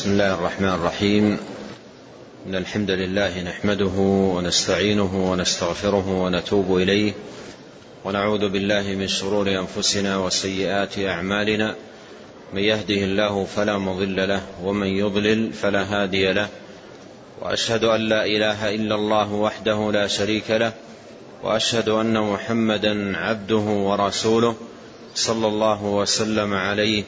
بسم الله الرحمن الرحيم. إن الحمد لله نحمده ونستعينه ونستغفره ونتوب إليه. ونعوذ بالله من شرور أنفسنا وسيئات أعمالنا. من يهده الله فلا مضل له ومن يضلل فلا هادي له. وأشهد أن لا إله إلا الله وحده لا شريك له. وأشهد أن محمدا عبده ورسوله صلى الله وسلم عليه.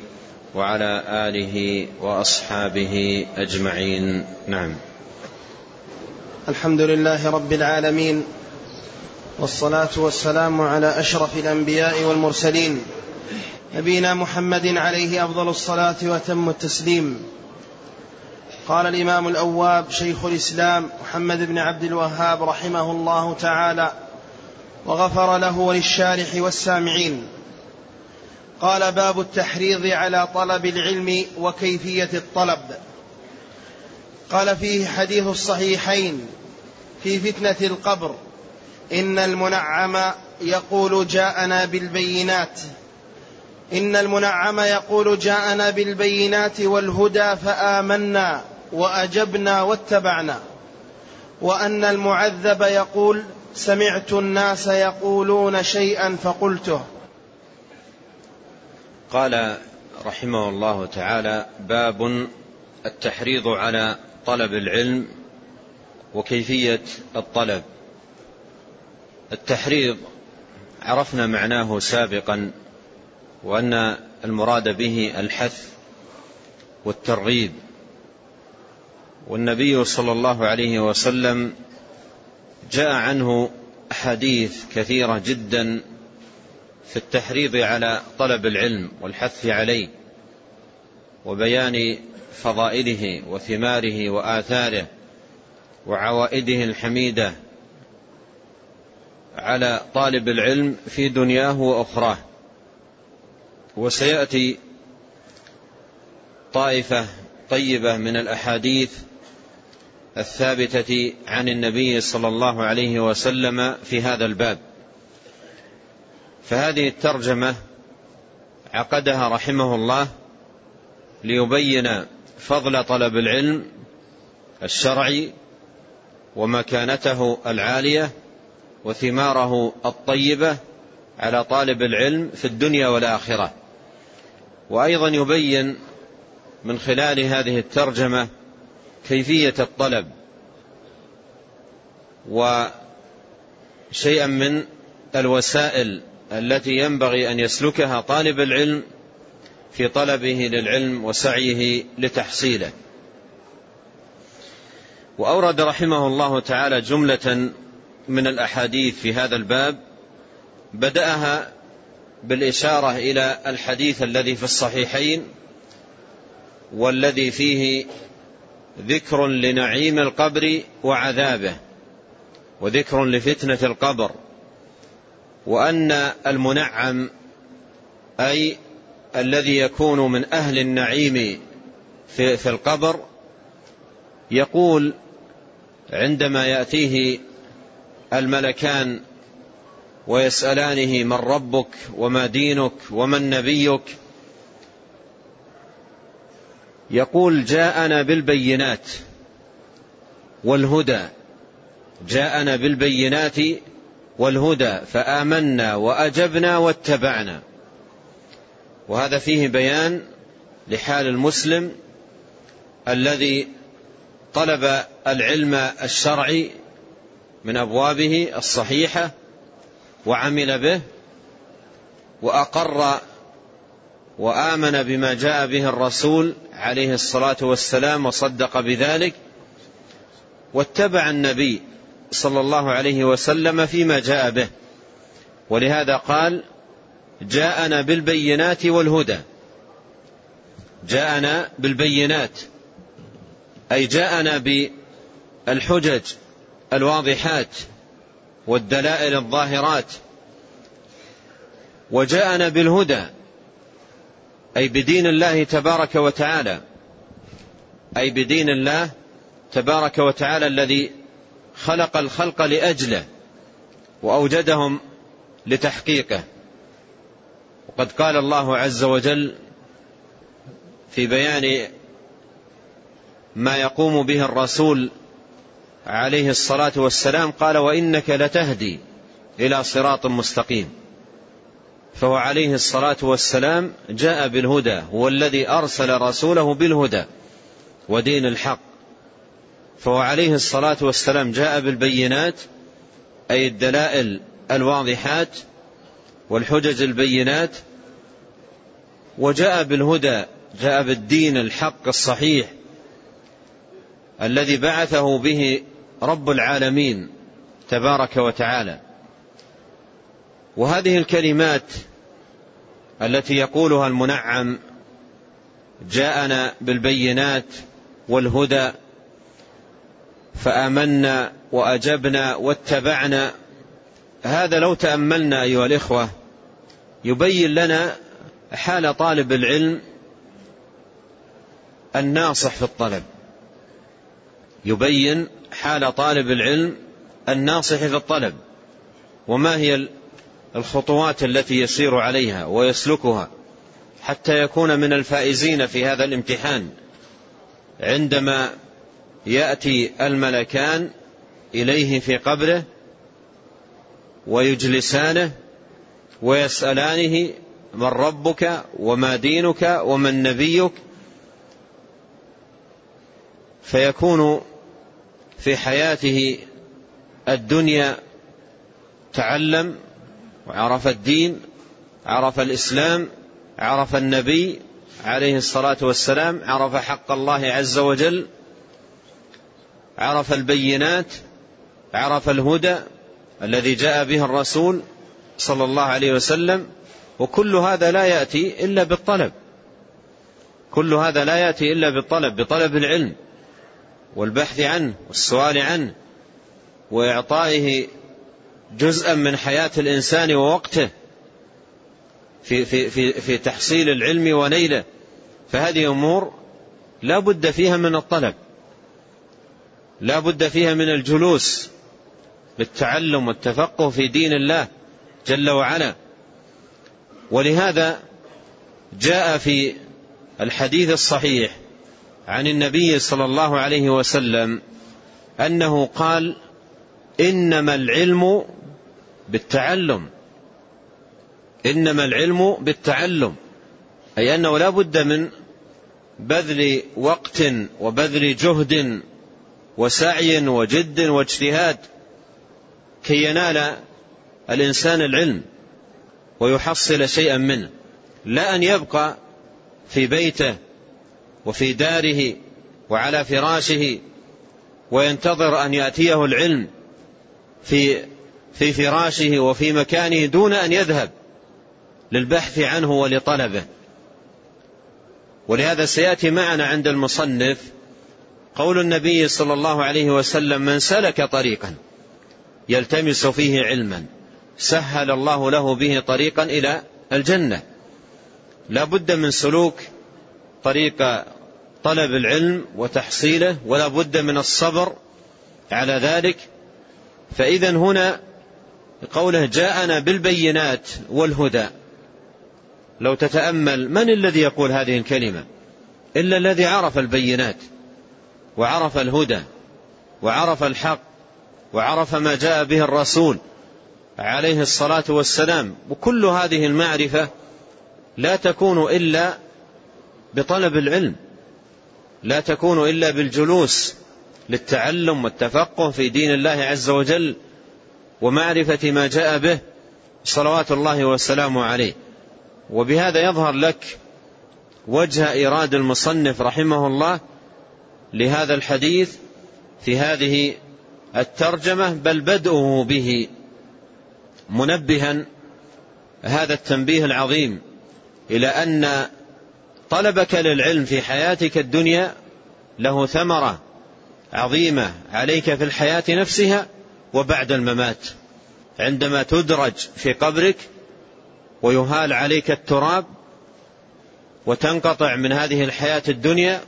وعلى آله وأصحابه أجمعين. نعم. الحمد لله رب العالمين والصلاة والسلام على أشرف الأنبياء والمرسلين نبينا محمد عليه أفضل الصلاة وتم التسليم. قال الإمام الأواب شيخ الإسلام محمد بن عبد الوهاب رحمه الله تعالى وغفر له وللشارح والسامعين. قال باب التحريض على طلب العلم وكيفية الطلب. قال فيه حديث الصحيحين في فتنة القبر إن المنعم يقول جاءنا بالبينات إن المنعم يقول جاءنا بالبينات والهدى فآمنا وأجبنا واتبعنا وأن المعذب يقول سمعت الناس يقولون شيئا فقلته. قال رحمه الله تعالى باب التحريض على طلب العلم وكيفية الطلب. التحريض عرفنا معناه سابقا وأن المراد به الحث والترغيب. والنبي صلى الله عليه وسلم جاء عنه أحاديث كثيرة جدا في التحريض على طلب العلم والحث عليه وبيان فضائله وثماره وآثاره وعوائده الحميدة على طالب العلم في دنياه وأخراه. وسيأتي طائفة طيبة من الأحاديث الثابتة عن النبي صلى الله عليه وسلم في هذا الباب. فهذه الترجمة عقدها رحمه الله ليبين فضل طلب العلم الشرعي ومكانته العالية وثماره الطيبة على طالب العلم في الدنيا والآخرة. وأيضا يبين من خلال هذه الترجمة كيفية الطلب وشيئا من الوسائل التي ينبغي أن يسلكها طالب العلم في طلبه للعلم وسعيه لتحصيله. وأورد رحمه الله تعالى جملة من الأحاديث في هذا الباب بدأها بالإشارة إلى الحديث الذي في الصحيحين والذي فيه ذكر لنعيم القبر وعذابه وذكر لفتنة القبر. وأن المنعم أي الذي يكون من أهل النعيم في, في القبر يقول عندما يأتيه الملكان ويسألانه من ربك وما دينك ومن نبيك يقول جاءنا بالبينات والهدى. جاءنا بالبينات والهدى فآمنا وأجبنا واتبعنا. وهذا فيه بيان لحال المسلم الذي طلب العلم الشرعي من أبوابه الصحيحة وعمل به وأقر وآمن بما جاء به الرسول عليه الصلاة والسلام وصدق بذلك واتبع النبي صلى الله عليه وسلم فيما جاء به. ولهذا قال جاءنا بالبينات والهدى. جاءنا بالبينات. أي جاءنا بالحجج الواضحات والدلائل الظاهرات. وجاءنا بالهدى أي بدين الله تبارك وتعالى. أي بدين الله تبارك وتعالى الذي خلق الخلق لأجله وأوجدهم لتحقيقه. وقد قال الله عز وجل في بيان ما يقوم به الرسول عليه الصلاة والسلام قال وإنك لتهدي إلى صراط مستقيم فهو عليه الصلاة والسلام جاء بالهدى هو الذي أرسل رسوله بالهدى ودين الحق. فهو عليه الصلاة والسلام جاء بالبينات أي الدلائل الواضحات والحجج البينات وجاء بالهدى جاء بالدين الحق الصحيح الذي بعثه به رب العالمين تبارك وتعالى. وهذه الكلمات التي يقولها المنعم جاءنا بالبينات والهدى فآمنا وأجبنا واتبعنا. هذا لو تأملنا أيها الإخوة يبين لنا حال طالب العلم الناصح في الطلب. يبين حال طالب العلم الناصح في الطلب. وما هي الخطوات التي يسير عليها ويسلكها حتى يكون من الفائزين في هذا الامتحان عندما يأتي الملكان إليه في قبره ويجلسانه ويسألانه من ربك وما دينك ومن نبيك فيكون في حياته الدنيا تعلم وعرف الدين عرف الإسلام عرف النبي عليه الصلاة والسلام عرف حق الله عز وجل عرف البينات عرف الهدى الذي جاء به الرسول صلى الله عليه وسلم وكل هذا لا يأتي إلا بالطلب. كل هذا لا يأتي إلا بالطلب بطلب العلم والبحث عنه والسؤال عنه وإعطائه جزءا من حياة الإنسان ووقته في في في في تحصيل العلم ونيله. فهذه أمور لا بد فيها من الطلب. لا بد فيها من الجلوس للتعلم والتفقه في دين الله جل وعلا. ولهذا جاء في الحديث الصحيح عن النبي صلى الله عليه وسلم أنه قال إنما العلم بالتعلم. إنما العلم بالتعلم. أي أنه لا بد من بذل وقت وبذل جهد وسعي وجد واجتهاد كي ينال الإنسان العلم ويحصل شيئا منه. لا أن يبقى في بيته وفي داره وعلى فراشه وينتظر أن يأتيه العلم في في فراشه وفي مكانه دون أن يذهب للبحث عنه ولطلبه. ولهذا سيأتي معنا عند المصنف قول النبي صلى الله عليه وسلم من سلك طريقا يلتمس فيه علما سهل الله له به طريقا إلى الجنة. لا بد من سلوك طريق طلب العلم وتحصيله ولا بد من الصبر على ذلك. فاذا هنا قوله جاءنا بالبينات والهدى. لو تتأمل من الذي يقول هذه الكلمة؟ إلا الذي عرف البينات. وعرف الهدى وعرف الحق وعرف ما جاء به الرسول عليه الصلاة والسلام. وكل هذه المعرفة لا تكون إلا بطلب العلم لا تكون إلا بالجلوس للتعلم والتفقه في دين الله عز وجل ومعرفة ما جاء به صلوات الله وسلامه عليه. وبهذا يظهر لك وجه إيراد المصنف رحمه الله لهذا الحديث في هذه الترجمة بل بدؤه به منبها هذا التنبيه العظيم إلى أن طلبك للعلم في حياتك الدنيا له ثمرة عظيمة عليك في الحياة نفسها وبعد الممات. عندما تدرج في قبرك ويهال عليك التراب وتنقطع من هذه الحياة الدنيا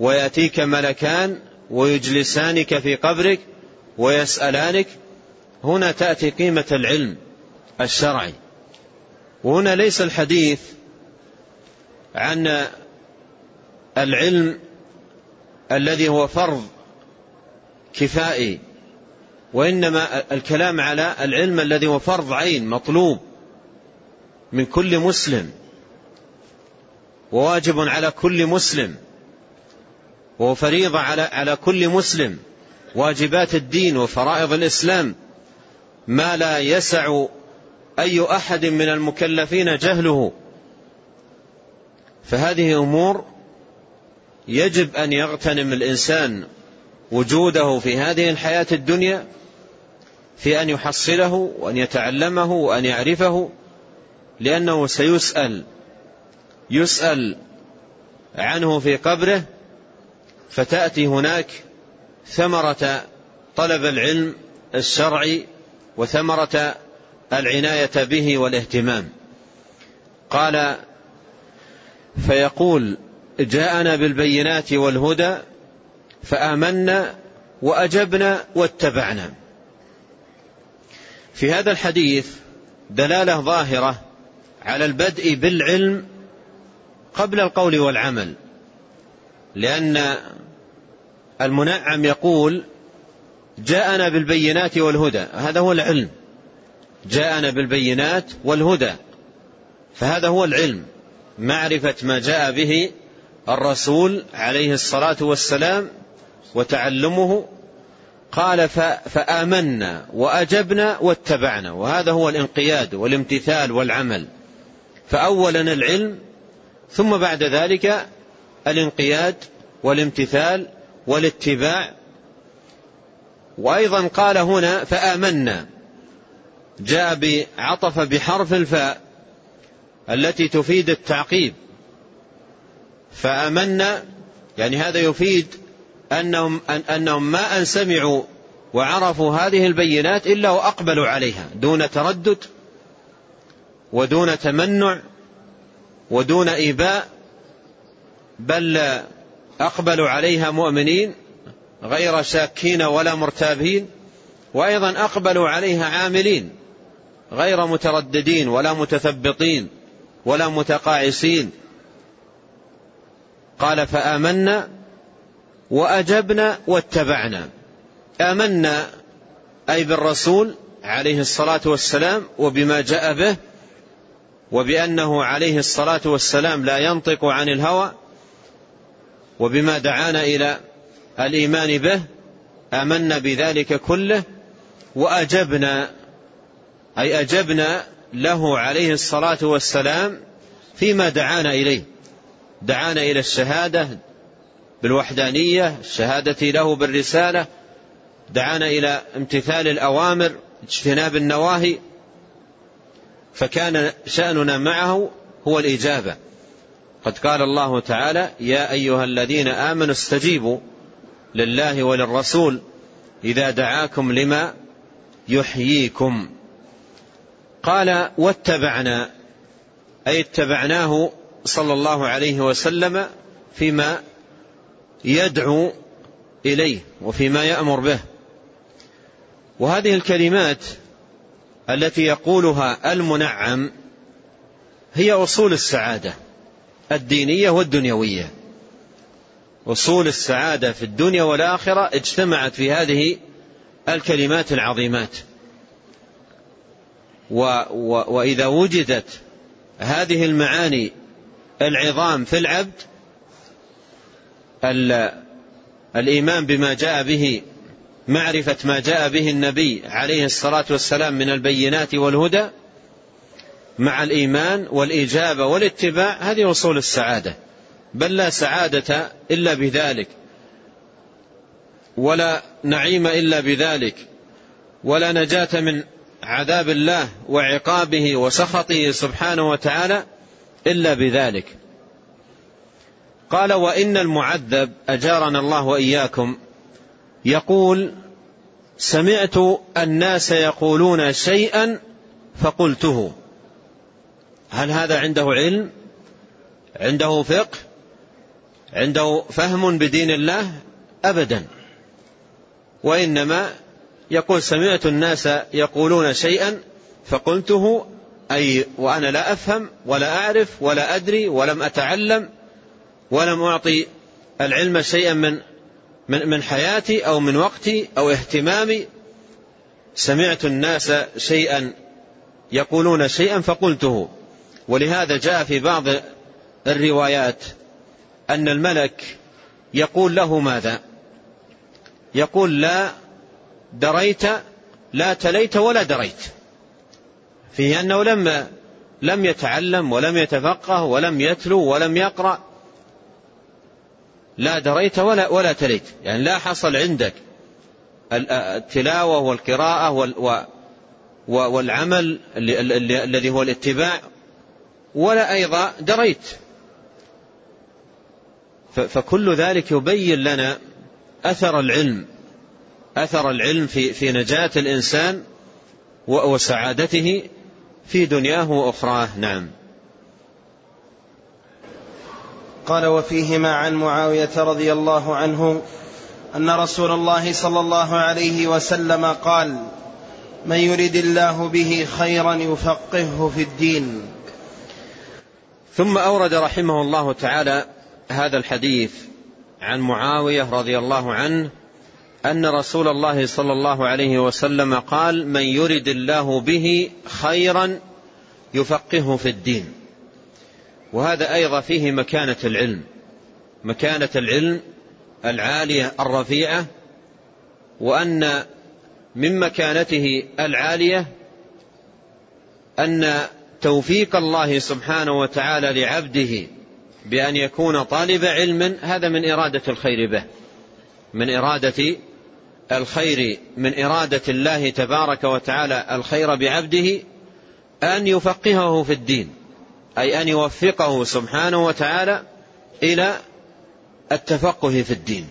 ويأتيك ملكان ويجلسانك في قبرك ويسألانك هنا تأتي قيمة العلم الشرعي. وهنا ليس الحديث عن العلم الذي هو فرض كفائي وإنما الكلام على العلم الذي هو فرض عين مطلوب من كل مسلم وواجب على كل مسلم. وهو فريضة على على كل مسلم. واجبات الدين وفرائض الإسلام. ما لا يسع أي أحد من المكلفين جهله. فهذه أمور يجب أن يغتنم الإنسان وجوده في هذه الحياة الدنيا في أن يحصله وأن يتعلمه وأن يعرفه لأنه سيسأل يسأل عنه في قبره فتأتي هناك ثمرة طلب العلم الشرعي وثمرة العناية به والاهتمام. قال فيقول جاءنا بالبينات والهدى فآمنا وأجبنا واتبعنا. في هذا الحديث دلالة ظاهرة على البدء بالعلم قبل القول والعمل لأن المنعم يقول جاءنا بالبينات والهدى هذا هو العلم. جاءنا بالبينات والهدى فهذا هو العلم. معرفة ما جاء به الرسول عليه الصلاة والسلام وتعلمه. قال فآمنا وأجبنا واتبعنا وهذا هو الانقياد والامتثال والعمل. فأولا العلم ثم بعد ذلك الانقياد والامتثال والاتباع. وأيضا قال هنا فآمنا. جاء بعطف بحرف الفاء التي تفيد التعقيب. فآمنا يعني هذا يفيد أنهم, أنهم ما أن سمعوا وعرفوا هذه البينات إلا وأقبلوا عليها دون تردد ودون تمنع ودون إيباء بل أقبلوا عليها مؤمنين غير شاكين ولا مرتابين وأيضا أقبلوا عليها عاملين غير مترددين ولا متثبطين ولا متقاعسين. قال فآمنا وأجبنا واتبعنا. آمنا أي بالرسول عليه الصلاة والسلام وبما جاء به وبأنه عليه الصلاة والسلام لا ينطق عن الهوى وبما دعانا إلى الإيمان به آمنا بذلك كله وأجبنا أي أجبنا له عليه الصلاة والسلام فيما دعانا إليه. دعانا إلى الشهادة بالوحدانية الشهادة له بالرسالة دعانا إلى امتثال الأوامر اجتناب النواهي فكان شأننا معه هو الإجابة. قد قال الله تعالى يا أيها الذين آمنوا استجيبوا لله وللرسول إذا دعاكم لما يحييكم. قال واتبعنا أي اتبعناه صلى الله عليه وسلم فيما يدعو إليه وفيما يأمر به. وهذه الكلمات التي يقولها المنعم هي أصول السعادة. الدينية والدنيوية. أصول السعادة في الدنيا والآخرة اجتمعت في هذه الكلمات العظيمات. و و وإذا وجدت هذه المعاني العظام في العبد الإيمان بما جاء به معرفة ما جاء به النبي عليه الصلاة والسلام من البينات والهدى مع الإيمان والإجابة والاتباع هذه أصول السعادة. بل لا سعادة إلا بذلك ولا نعيم إلا بذلك ولا نجاة من عذاب الله وعقابه وسخطه سبحانه وتعالى إلا بذلك. قال وإن المعذب أجارنا الله وإياكم يقول سمعت الناس يقولون شيئا فقلته. هل هذا عنده علم؟ عنده فقه؟ عنده فهم بدين الله؟ ابدا. وإنما يقول سمعت الناس يقولون شيئا فقلته أي وأنا لا أفهم ولا أعرف ولا أدري ولم أتعلم ولم أعطي العلم شيئا من من من حياتي أو من وقتي أو اهتمامي. سمعت الناس شيئا يقولون شيئا فقلته. ولهذا جاء في بعض الروايات أن الملك يقول له ماذا؟ يقول لا دريت لا تليت ولا دريت. فيه أنه لم لم يتعلم ولم يتفقه ولم يتلو ولم يقرأ. لا دريت ولا ولا تليت. يعني لا حصل عندك التلاوة والقراءة والعمل الذي هو الاتباع. ولا أيضا دريت. فكل ذلك يبين لنا أثر العلم أثر العلم في في نجاة الإنسان وسعادته في دنياه وأخراه. نعم. قال وفيهما عن معاوية رضي الله عنه أن رسول الله صلى الله عليه وسلم قال من يرد الله به خيرا يفقهه في الدين. ثم أورد رحمه الله تعالى هذا الحديث عن معاوية رضي الله عنه أن رسول الله صلى الله عليه وسلم قال من يرد الله به خيرا يفقهه في الدين وهذا أيضا فيه مكانة العلم. مكانة العلم العالية الرفيعة وأن من مكانته العالية أن توفيق الله سبحانه وتعالى لعبده بأن يكون طالب علم هذا من إرادة الخير به من إرادة الخير من إرادة الله تبارك وتعالى الخير بعبده أن يفقهه في الدين أي أن يوفقه سبحانه وتعالى إلى التفقه في الدين.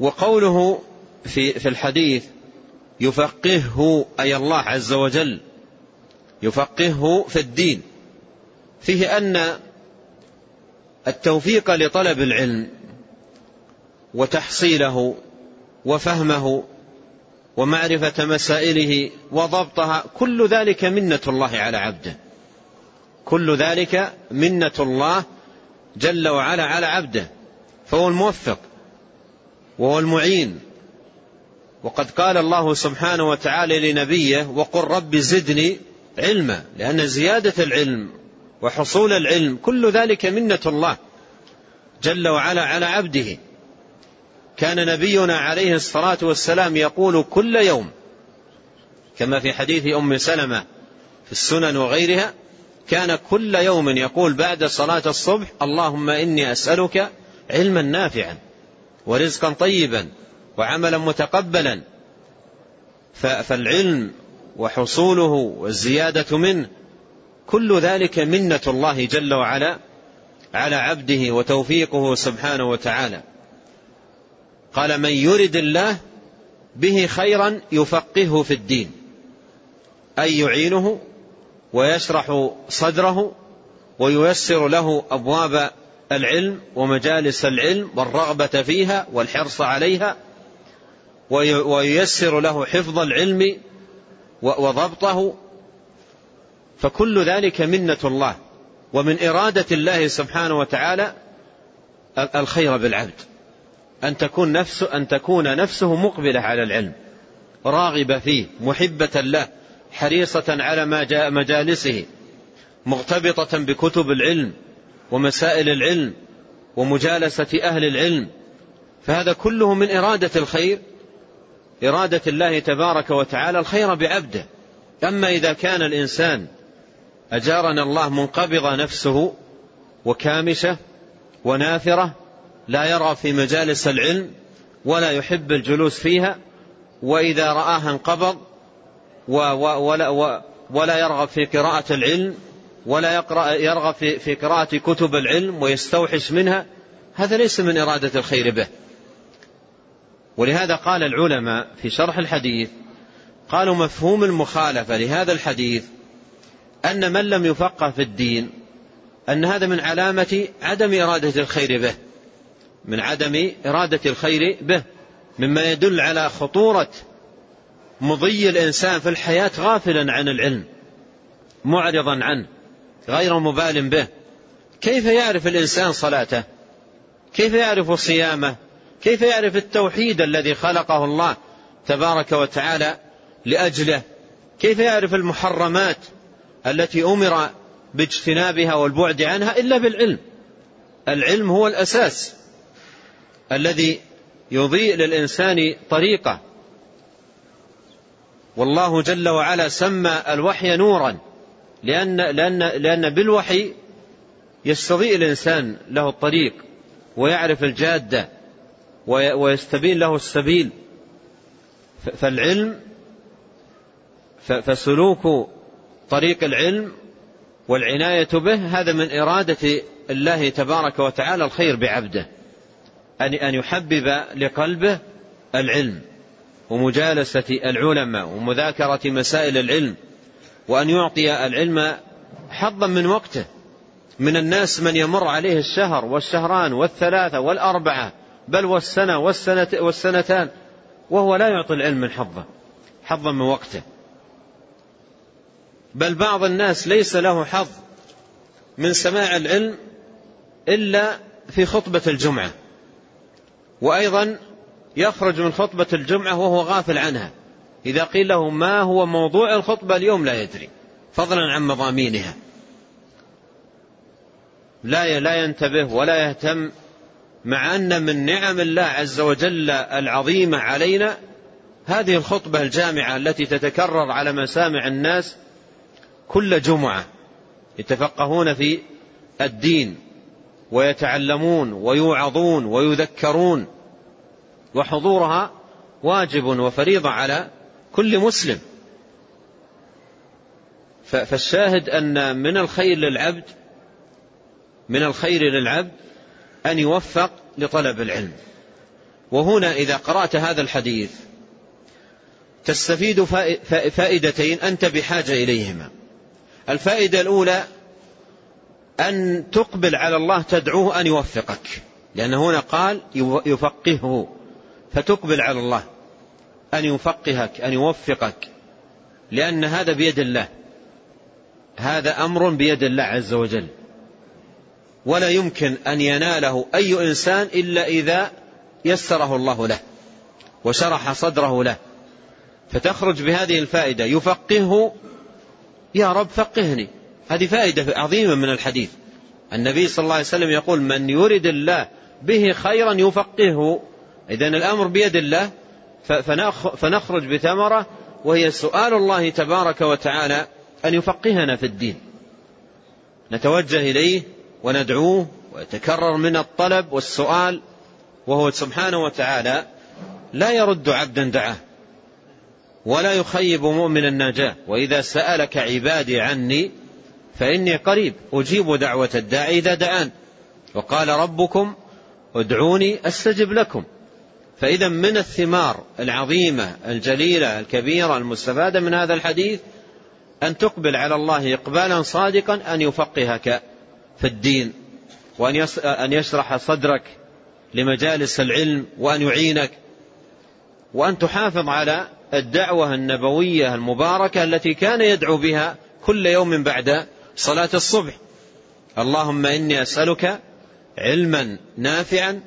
وقوله في في الحديث يفقهه أي الله عز وجل يفقهه في الدين. فيه أن التوفيق لطلب العلم وتحصيله وفهمه ومعرفة مسائله وضبطها كل ذلك منة الله على عبده. كل ذلك منة الله جل وعلا على عبده. فهو الموفق وهو المعين. وقد قال الله سبحانه وتعالى لنبيه وقل رب زدني علما لأن زيادة العلم وحصول العلم كل ذلك منة الله جل وعلا على عبده. كان نبينا عليه الصلاة والسلام يقول كل يوم كما في حديث أم سلمة في السنن وغيرها كان كل يوم يقول بعد صلاة الصبح اللهم إني أسألك علما نافعا ورزقا طيبا وعملا متقبلا. فالعلم وحصوله والزيادة منه. كل ذلك منة الله جل وعلا على عبده وتوفيقه سبحانه وتعالى. قال من يرد الله به خيرا يفقهه في الدين أي يعينه ويشرح صدره وييسر له أبواب العلم ومجالس العلم والرغبة فيها والحرص عليها وييسر له حفظ العلم وضبطه فكل ذلك منة الله ومن إرادة الله سبحانه وتعالى الخير بالعبد. أن تكون نفسه أن تكون نفسه مقبلة على العلم راغبة فيه محبة له حريصة على مجالسه مغتبطة بكتب العلم ومسائل العلم ومجالسة أهل العلم فهذا كله من إرادة الخير إرادة الله تبارك وتعالى الخير بعبده. أما إذا كان الإنسان أجارنا الله منقبضة نفسه وكامشة ونافرة لا يرغب في مجالس العلم ولا يحب الجلوس فيها وإذا رآها انقبض ولا, ولا يرغب في قراءة العلم ولا يقرأ يرغب في, قراءة كتب العلم ويستوحش منها هذا ليس من إرادة الخير به. ولهذا قال العلماء في شرح الحديث قالوا مفهوم المخالفة لهذا الحديث أن من لم يفقه في الدين أن هذا من علامة عدم إرادة الخير به من عدم إرادة الخير به مما يدل على خطورة مضي الإنسان في الحياة غافلا عن العلم معرضا عنه غير مبال به. كيف يعرف الإنسان صلاته؟ كيف يعرف صيامه؟ كيف يعرف التوحيد الذي خلقه الله تبارك وتعالى لأجله؟ كيف يعرف المحرمات التي أمر باجتنابها والبعد عنها إلا بالعلم؟ العلم هو الأساس الذي يضيء للإنسان طريقة. والله جل وعلا سمى الوحي نورا لأن, لأن, لأن بالوحي يستضيء الإنسان له الطريق ويعرف الجادة. ويستبين له السبيل. فالعلم فسلوك طريق العلم والعناية به هذا من إرادة الله تبارك وتعالى الخير بعبده أن يحبب لقلبه العلم ومجالسة العلماء ومذاكرة مسائل العلم وأن يعطي العلم حظا من وقته. من الناس من يمر عليه الشهر والشهران والثلاثة والأربعة بل والسنة والسنة والسنتان. وهو لا يعطي العلم من حظه حظا من وقته. بل بعض الناس ليس له حظ من سماع العلم إلا في خطبة الجمعة. وأيضا يخرج من خطبة الجمعة وهو غافل عنها. إذا قيل له ما هو موضوع الخطبة اليوم لا يدري فضلا عن مضامينها. لا لا ينتبه ولا يهتم مع أن من نعم الله عز وجل العظيمة علينا هذه الخطبة الجامعة التي تتكرر على مسامع الناس كل جمعة يتفقهون في الدين ويتعلمون ويوعظون ويذكرون وحضورها واجب وفريضة على كل مسلم. فالشاهد أن من الخير للعبد من الخير للعبد أن يوفق لطلب العلم. وهنا إذا قرأت هذا الحديث تستفيد فائدتين أنت بحاجة إليهما. الفائدة الأولى أن تقبل على الله تدعوه أن يوفقك. لأن هنا قال يفقهه. فتقبل على الله أن يفقهك أن يوفقك. لأن هذا بيد الله. هذا أمر بيد الله عز وجل. ولا يمكن أن يناله أي إنسان إلا إذا يسره الله له وشرح صدره له. فتخرج بهذه الفائدة. يفقهه يا رب فقهني. هذه فائدة عظيمة من الحديث. النبي صلى الله عليه وسلم يقول من يرد الله به خيرا يفقهه. إذا الأمر بيد الله. فنخرج بثمرة وهي سؤال الله تبارك وتعالى أن يفقهنا في الدين. نتوجه إليه. وندعوه ويتكرر من الطلب والسؤال وهو سبحانه وتعالى لا يرد عبدا دعاه ولا يخيب مؤمن النجاة وإذا سألك عبادي عني فإني قريب أجيب دعوة الداعي إذا دعان. وقال ربكم ادعوني أستجب لكم. فإذا من الثمار العظيمة الجليلة الكبيرة المستفادة من هذا الحديث أن تقبل على الله إقبالا صادقا أن يفقهك. في الدين وأن يشرح صدرك لمجالس العلم وأن يعينك وأن تحافظ على الدعوة النبوية المباركة التي كان يدعو بها كل يوم بعد صلاة الصبح. اللهم إني أسألك علما نافعا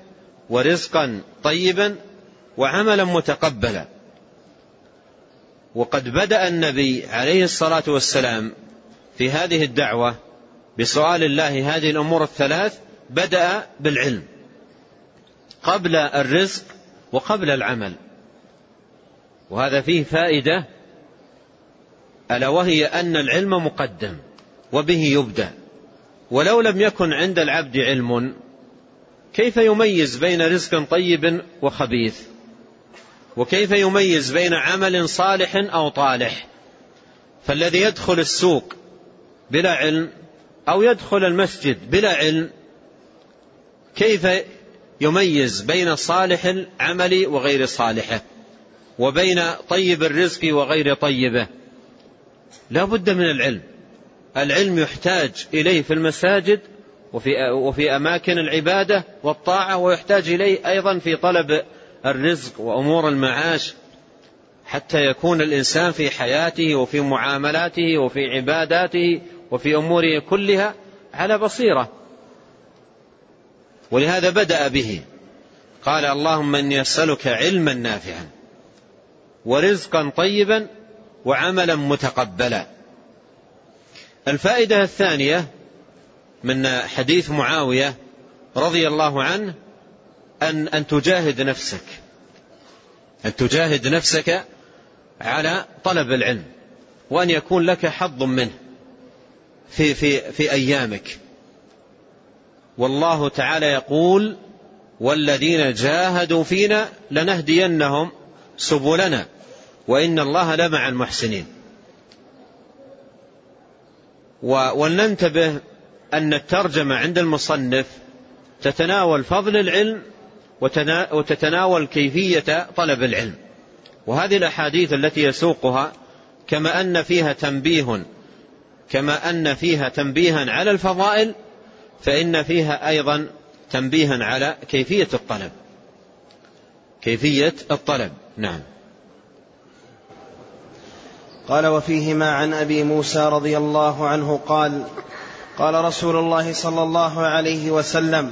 ورزقا طيبا وعملا متقبلا. وقد بدأ النبي عليه الصلاة والسلام في هذه الدعوة بسؤال الله هذه الأمور الثلاث بدأ بالعلم. قبل الرزق وقبل العمل. وهذا فيه فائدة. ألا وهي أن العلم مقدم وبه يبدأ. ولو لم يكن عند العبد علم كيف يميز بين رزق طيب وخبيث؟ وكيف يميز بين عمل صالح أو طالح؟ فالذي يدخل السوق بلا علم أو يدخل المسجد بلا علم كيف يميز بين صالح العمل وغير صالحه؟ وبين طيب الرزق وغير طيبه؟ لا بد من العلم. العلم يحتاج إليه في المساجد وفي, وفي أماكن العبادة والطاعة ويحتاج إليه أيضا في طلب الرزق وأمور المعاش حتى يكون الإنسان في حياته وفي معاملاته وفي عباداته وفي أموره كلها على بصيرة. ولهذا بدأ به. قال اللهم إني أسألك علما نافعا ورزقا طيبا وعملا متقبلا. الفائدة الثانية من حديث معاوية رضي الله عنه أن أن تجاهد نفسك. أن تجاهد نفسك على طلب العلم وأن يكون لك حظ منه. في في في أيامك. والله تعالى يقول والذين جاهدوا فينا لنهدينهم سبلنا وإن الله لمع المحسنين. ولننتبه أن الترجمة عند المصنف تتناول فضل العلم وتتناول كيفية طلب العلم. وهذه الأحاديث التي يسوقها كما أن فيها تنبيه كما أن فيها تنبيها على الفضائل فإن فيها أيضا تنبيها على كيفية الطلب. كيفية الطلب نعم. قال وفيهما عن أبي موسى رضي الله عنه قال قال رسول الله صلى الله عليه وسلم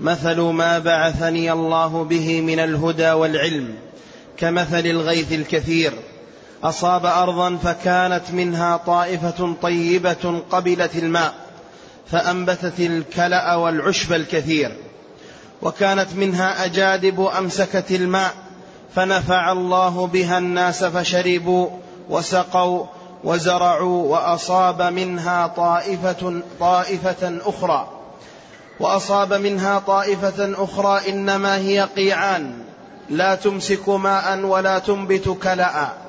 مثل ما بعثني الله به من الهدى والعلم كمثل الغيث الكثير. أصاب أرضا فكانت منها طائفة طيبة قبلت الماء فأنبتت الكلأ والعشب الكثير وكانت منها أجادب أمسكت الماء فنفع الله بها الناس فشربوا وسقوا وزرعوا وأصاب منها طائفة طائفة أخرى. وأصاب منها طائفة أخرى إنما هي قيعان لا تمسك ماء ولا تنبت كلا.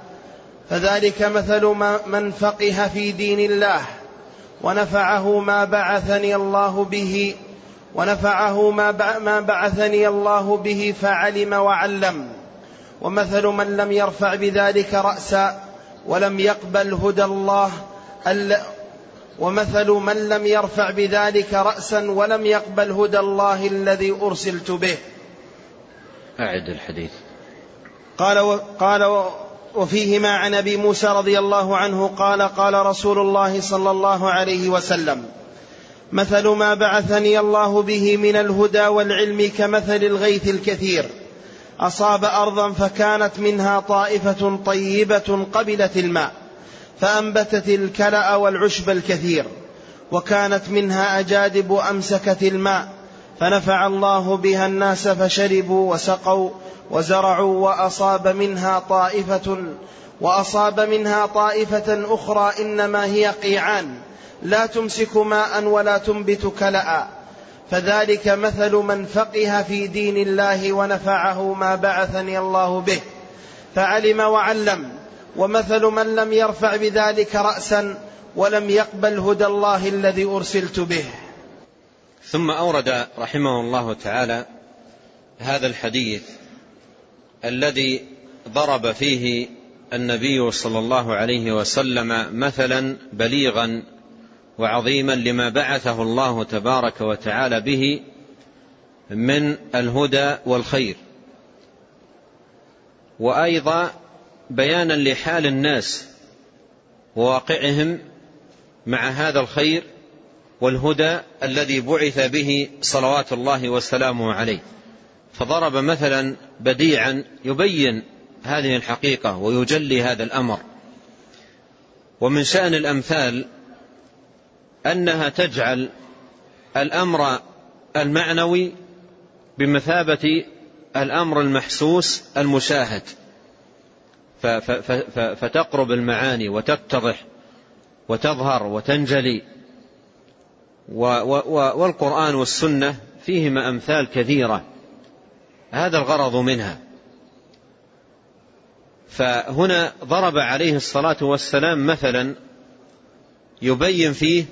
فذلك مثل من فقه في دين الله ونفعه ما بعثني الله به ونفعه ما بعثني الله به فعلم وعلم. ومثل من لم يرفع بذلك رأسا ولم يقبل هدى الله ومثل من لم يرفع بذلك رأسا ولم يقبل هدى الله الذي أرسلت به. أعد الحديث. قال و قال وفيهما عن أبي موسى رضي الله عنه قال قال رسول الله صلى الله عليه وسلم مثل ما بعثني الله به من الهدى والعلم كمثل الغيث الكثير أصاب أرضا فكانت منها طائفة طيبة قبلت الماء فأنبتت الكلأ والعشب الكثير وكانت منها أجادب أمسكت الماء فنفع الله بها الناس فشربوا وسقوا وزرعوا وأصاب منها طائفة وأصاب منها طائفة أخرى إنما هي قيعان. لا تمسك ماء ولا تنبت كلا. فذلك مثل من فقه في دين الله ونفعه ما بعثني الله به. فعلم وعلم. ومثل من لم يرفع بذلك راسا ولم يقبل هدى الله الذي أرسلت به. ثم أورد رحمه الله تعالى هذا الحديث الذي ضرب فيه النبي صلى الله عليه وسلم مثلا بليغا وعظيما لما بعثه الله تبارك وتعالى به من الهدى والخير. وأيضا بيانا لحال الناس وواقعهم مع هذا الخير والهدى الذي بعث به صلوات الله وسلامه عليه. فضرب مثلا بديعا يبين هذه الحقيقة ويجلي هذا الأمر. ومن شأن الأمثال أنها تجعل الأمر المعنوي بمثابة الأمر المحسوس المشاهد. فتقرب المعاني وتتضح وتظهر وتنجلي. والقرآن والسنة فيهما أمثال كثيرة. هذا الغرض منها. فهنا ضرب عليه الصلاة والسلام مثلا يبين فيه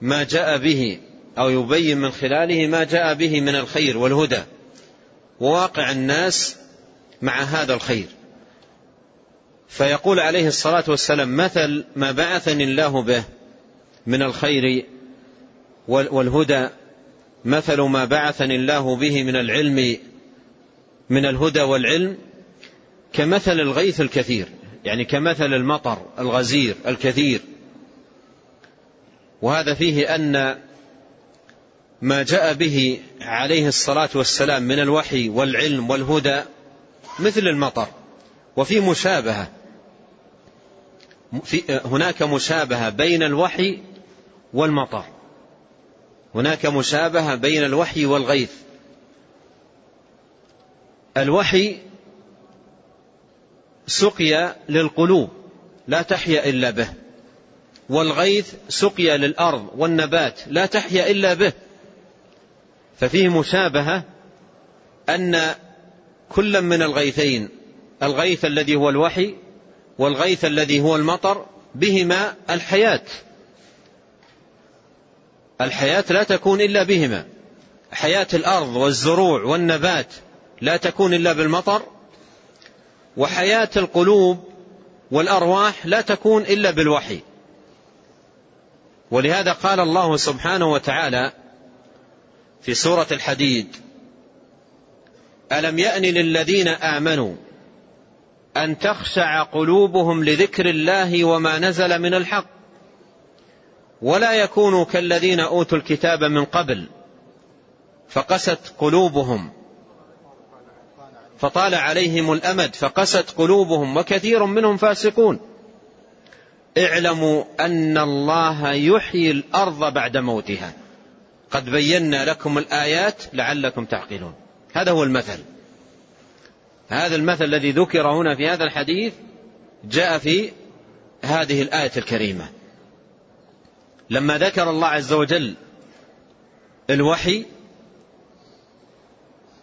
ما جاء به أو يبين من خلاله ما جاء به من الخير والهدى. وواقع الناس مع هذا الخير. فيقول عليه الصلاة والسلام مثل ما بعثني الله به من الخير والهدى مثل ما بعثني الله به من العلم من الهدى والعلم كمثل الغيث الكثير يعني كمثل المطر الغزير الكثير. وهذا فيه أن ما جاء به عليه الصلاة والسلام من الوحي والعلم والهدى مثل المطر. وفي مشابهة هناك مشابهة بين الوحي والمطر. هناك مشابهة بين الوحي والغيث. الوحي سقيا للقلوب لا تحيا إلا به. والغيث سقيا للأرض والنبات لا تحيا إلا به. ففيه مشابهة أن كل من الغيثين الغيث الذي هو الوحي والغيث الذي هو المطر بهما الحياة. الحياة لا تكون إلا بهما. حياة الأرض والزروع والنبات لا تكون إلا بالمطر وحياة القلوب والأرواح لا تكون إلا بالوحي. ولهذا قال الله سبحانه وتعالى في سورة الحديد ألم يأن للذين آمنوا أن تخشع قلوبهم لذكر الله وما نزل من الحق؟ ولا يكونوا كالذين أوتوا الكتاب من قبل فقست قلوبهم فطال عليهم الأمد فقست قلوبهم وكثير منهم فاسقون. اعلموا أن الله يحيي الأرض بعد موتها. قد بينا لكم الآيات لعلكم تعقلون. هذا هو المثل. هذا المثل الذي ذكر هنا في هذا الحديث جاء في هذه الآية الكريمة. لما ذكر الله عز وجل الوحي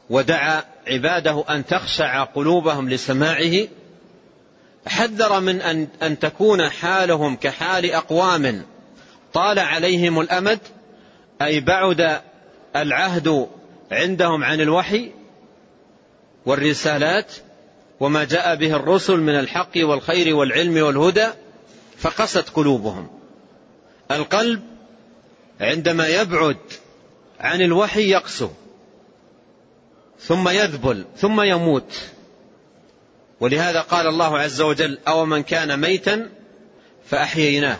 ودعا عباده أن تخشع قلوبهم لسماعه حذر من أن, أن تكون حالهم كحال أقوام طال عليهم الأمد أي بعد العهد عندهم عن الوحي والرسالات وما جاء به الرسل من الحق والخير والعلم والهدى فقست قلوبهم. القلب عندما يبعد عن الوحي يقسو ثم يذبل ثم يموت. ولهذا قال الله عز وجل أو من كان ميتا فأحييناه.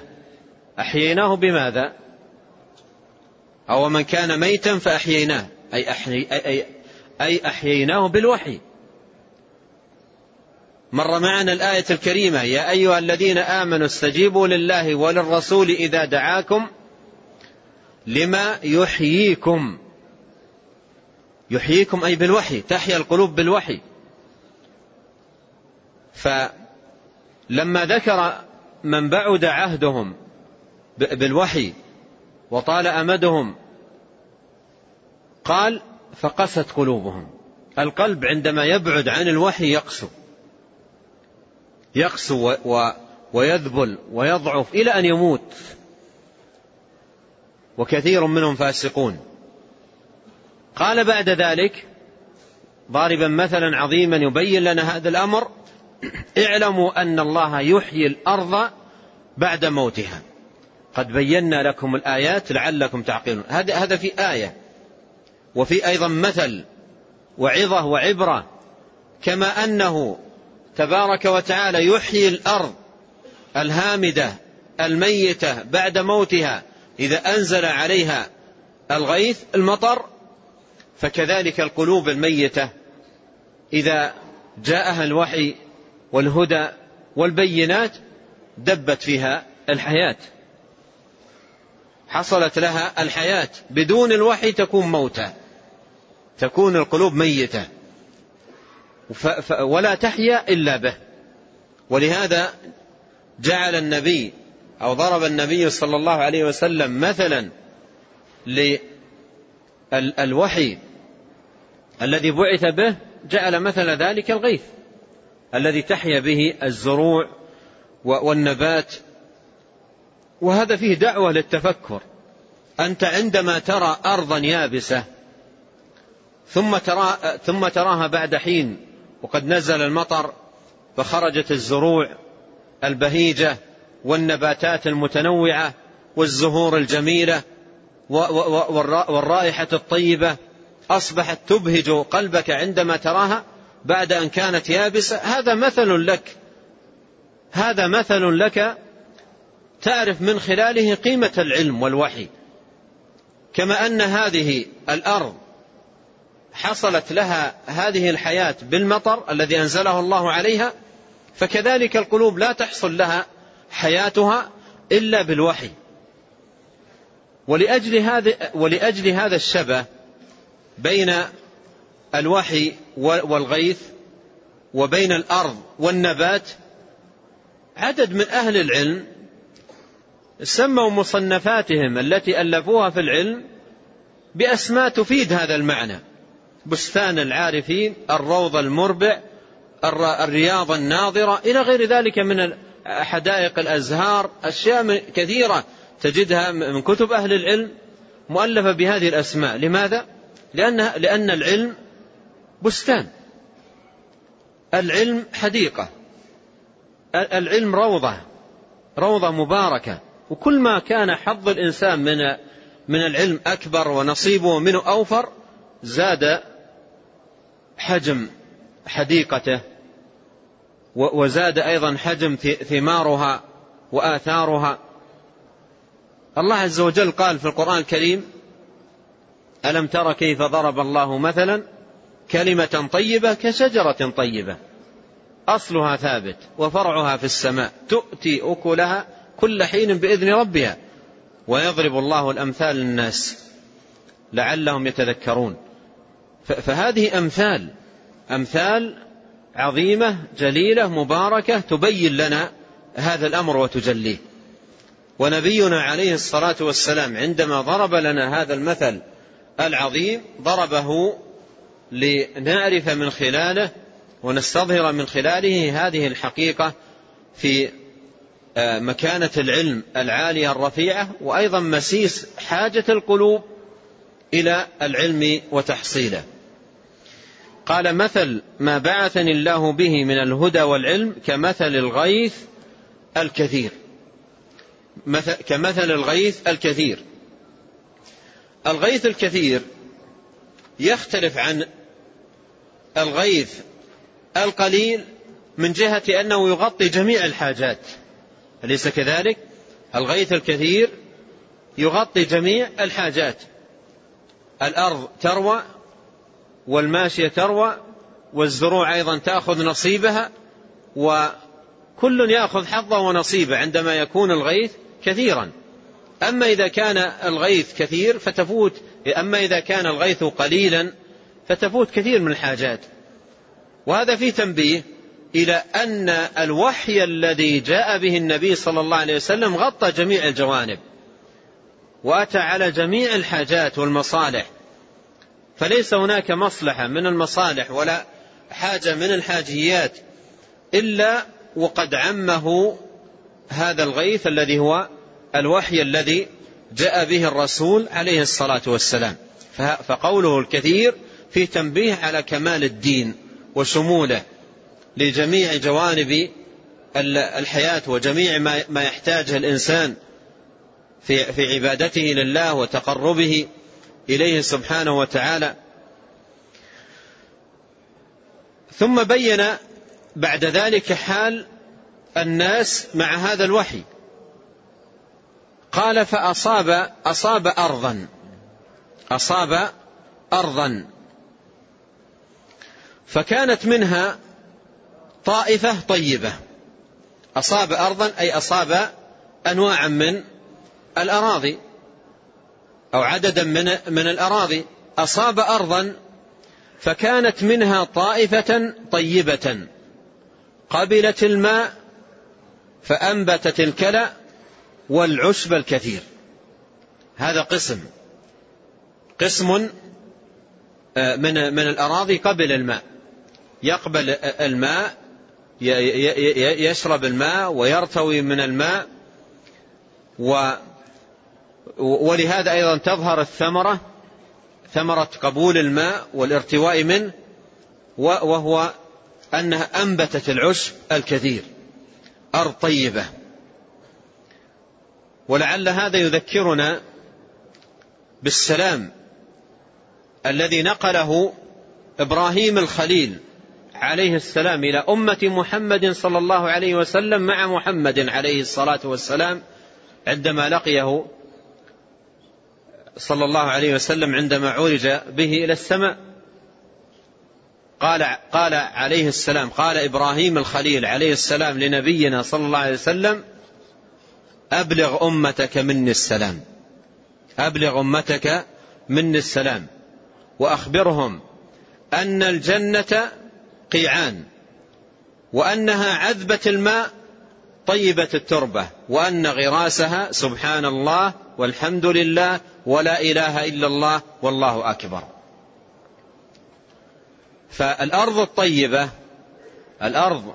أحييناه بماذا؟ أو من كان ميتا فأحييناه. أي, أحيي أي, أي أحييناه بالوحي. مر معنا الآية الكريمة يا أيها الذين آمنوا استجيبوا لله وللرسول إذا دعاكم لما يحييكم. يحييكم أي بالوحي تحيا القلوب بالوحي. فلما ذكر من بعد عهدهم بالوحي وطال أمدهم قال فقست قلوبهم. القلب عندما يبعد عن الوحي يقسو. يقسو ويذبل ويضعف إلى أن يموت. وكثير منهم فاسقون. قال بعد ذلك ضاربا مثلا عظيما يبين لنا هذا الأمر اعلموا أن الله يحيي الأرض بعد موتها. قد بينا لكم الآيات لعلكم تعقلون. هذا هذا في آية. وفي أيضا مثل وعظة وعبرة. كما أنه تبارك وتعالى يحيي الأرض الهامدة الميتة بعد موتها إذا أنزل عليها الغيث المطر فكذلك القلوب الميتة إذا جاءها الوحي والهدى والبينات دبت فيها الحياة. حصلت لها الحياة بدون الوحي تكون موتى تكون القلوب ميتة. ولا تحيا إلا به. ولهذا جعل النبي أو ضرب النبي صلى الله عليه وسلم مثلا للوحي الذي بعث به جعل مثل ذلك الغيث الذي تحيا به الزروع والنبات. وهذا فيه دعوة للتفكر. أنت عندما ترى أرضا يابسة ثم, ثم تراها بعد حين وقد نزل المطر فخرجت الزروع البهيجة والنباتات المتنوعة والزهور الجميلة والرائحة الطيبة. أصبحت تبهج قلبك عندما تراها بعد أن كانت يابسة. هذا مثل لك. هذا مثل لك تعرف من خلاله قيمة العلم والوحي. كما أن هذه الأرض حصلت لها هذه الحياة بالمطر الذي أنزله الله عليها فكذلك القلوب لا تحصل لها حياتها إلا بالوحي. ولأجل هذا, ولأجل هذا الشبه بين الوحي والغيث وبين الأرض والنبات عدد من أهل العلم سموا مصنفاتهم التي ألفوها في العلم بأسماء تفيد هذا المعنى. بستان العارفين الروض المربع الرياض الناظرة إلى غير ذلك من حدائق الأزهار أشياء كثيرة تجدها من كتب أهل العلم مؤلفة بهذه الأسماء. لماذا؟ لأن, لأن العلم بستان. العلم حديقة. العلم روضة. روضة مباركة. وكل ما كان حظ الإنسان من من العلم أكبر ونصيبه منه أوفر زاد حجم حديقته وزاد أيضا حجم ثمارها وآثارها. الله عز وجل قال في القرآن الكريم ألم تر كيف ضرب الله مثلا كلمة طيبة كشجرة طيبة. أصلها ثابت وفرعها في السماء تؤتي أكلها كل حين بإذن ربها ويضرب الله الأمثال للناس لعلهم يتذكرون. فهذه أمثال. أمثال عظيمة جليلة مباركة تبين لنا هذا الأمر وتجليه. ونبينا عليه الصلاة والسلام عندما ضرب لنا هذا المثل العظيم ضربه لنعرف من خلاله ونستظهر من خلاله هذه الحقيقة في آه، مكانة العلم العالية الرفيعة وأيضا مسيس حاجة القلوب إلى العلم وتحصيله. قال مثل ما بعثني الله به من الهدى والعلم كمثل الغيث الكثير. مثل كمثل الغيث الكثير. الغيث الكثير يختلف عن الغيث القليل من جهة أنه يغطي جميع الحاجات. أليس كذلك؟ الغيث الكثير يغطي جميع الحاجات. الأرض تروى والماشية تروى والزروع أيضا تأخذ نصيبها وكل يأخذ حظه ونصيبه عندما يكون الغيث كثيرا. أما إذا كان الغيث كثير فتفوت أما إذا كان الغيث قليلا فتفوت كثير من الحاجات. وهذا فيه تنبيه إلى أن الوحي الذي جاء به النبي صلى الله عليه وسلم غطى جميع الجوانب وأتى على جميع الحاجات والمصالح. فليس هناك مصلحة من المصالح ولا حاجة من الحاجيات إلا وقد عمه هذا الغيث الذي هو الوحي الذي جاء به الرسول عليه الصلاة والسلام. فقوله الكثير في تنبيه على كمال الدين وشموله لجميع جوانب الحياة وجميع ما يحتاجه الإنسان في عبادته لله وتقربه إليه سبحانه وتعالى. ثم بين بعد ذلك حال الناس مع هذا الوحي. قال فأصاب أصاب أرضا. أصاب أرضا. فكانت منها طائفة طيبة. أصاب أرضا أي أصاب أنواعا من الأراضي. أو عددا من من الأراضي أصاب أرضا فكانت منها طائفة طيبة قبلت الماء فأنبتت الكلى والعشب الكثير. هذا قسم قسم آه، من من الأراضي قبل الماء. يقبل الماء يشرب الماء ويرتوي من الماء ولهذا أيضا تظهر الثمرة ثمرة قبول الماء والارتواء منه وهو أنها أنبتت العشب الكثير أرض طيبة. ولعل هذا يذكرنا بالسلام الذي نقله إبراهيم الخليل عليه السلام إلى أمة محمد صلى الله عليه وسلم مع محمد عليه الصلاة والسلام عندما لقيه صلى الله عليه وسلم عندما عرج به إلى السماء قال قال عليه السلام قال إبراهيم الخليل عليه السلام لنبينا صلى الله عليه وسلم أبلغ أمتك مني السلام. أبلغ أمتك مني السلام. وأخبرهم أن الجنة قيعان وأنها عذبة الماء طيبة التربة وأن غراسها سبحان الله والحمد لله ولا إله إلا الله والله أكبر. فالأرض الطيبة الأرض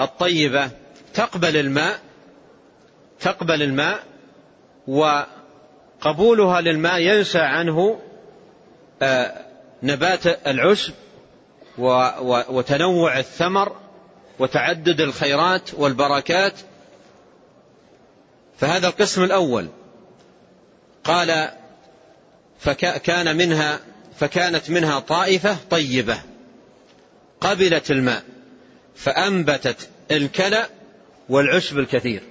الطيبة تقبل الماء تقبل الماء وقبولها للماء ينشأ عنه آه، نبات العشب وتنوع الثمر وتعدد الخيرات والبركات. فهذا القسم الأول. قال فكان منها فكانت منها طائفة طيبة قبلت الماء فأنبتت الكلأ والعشب الكثير.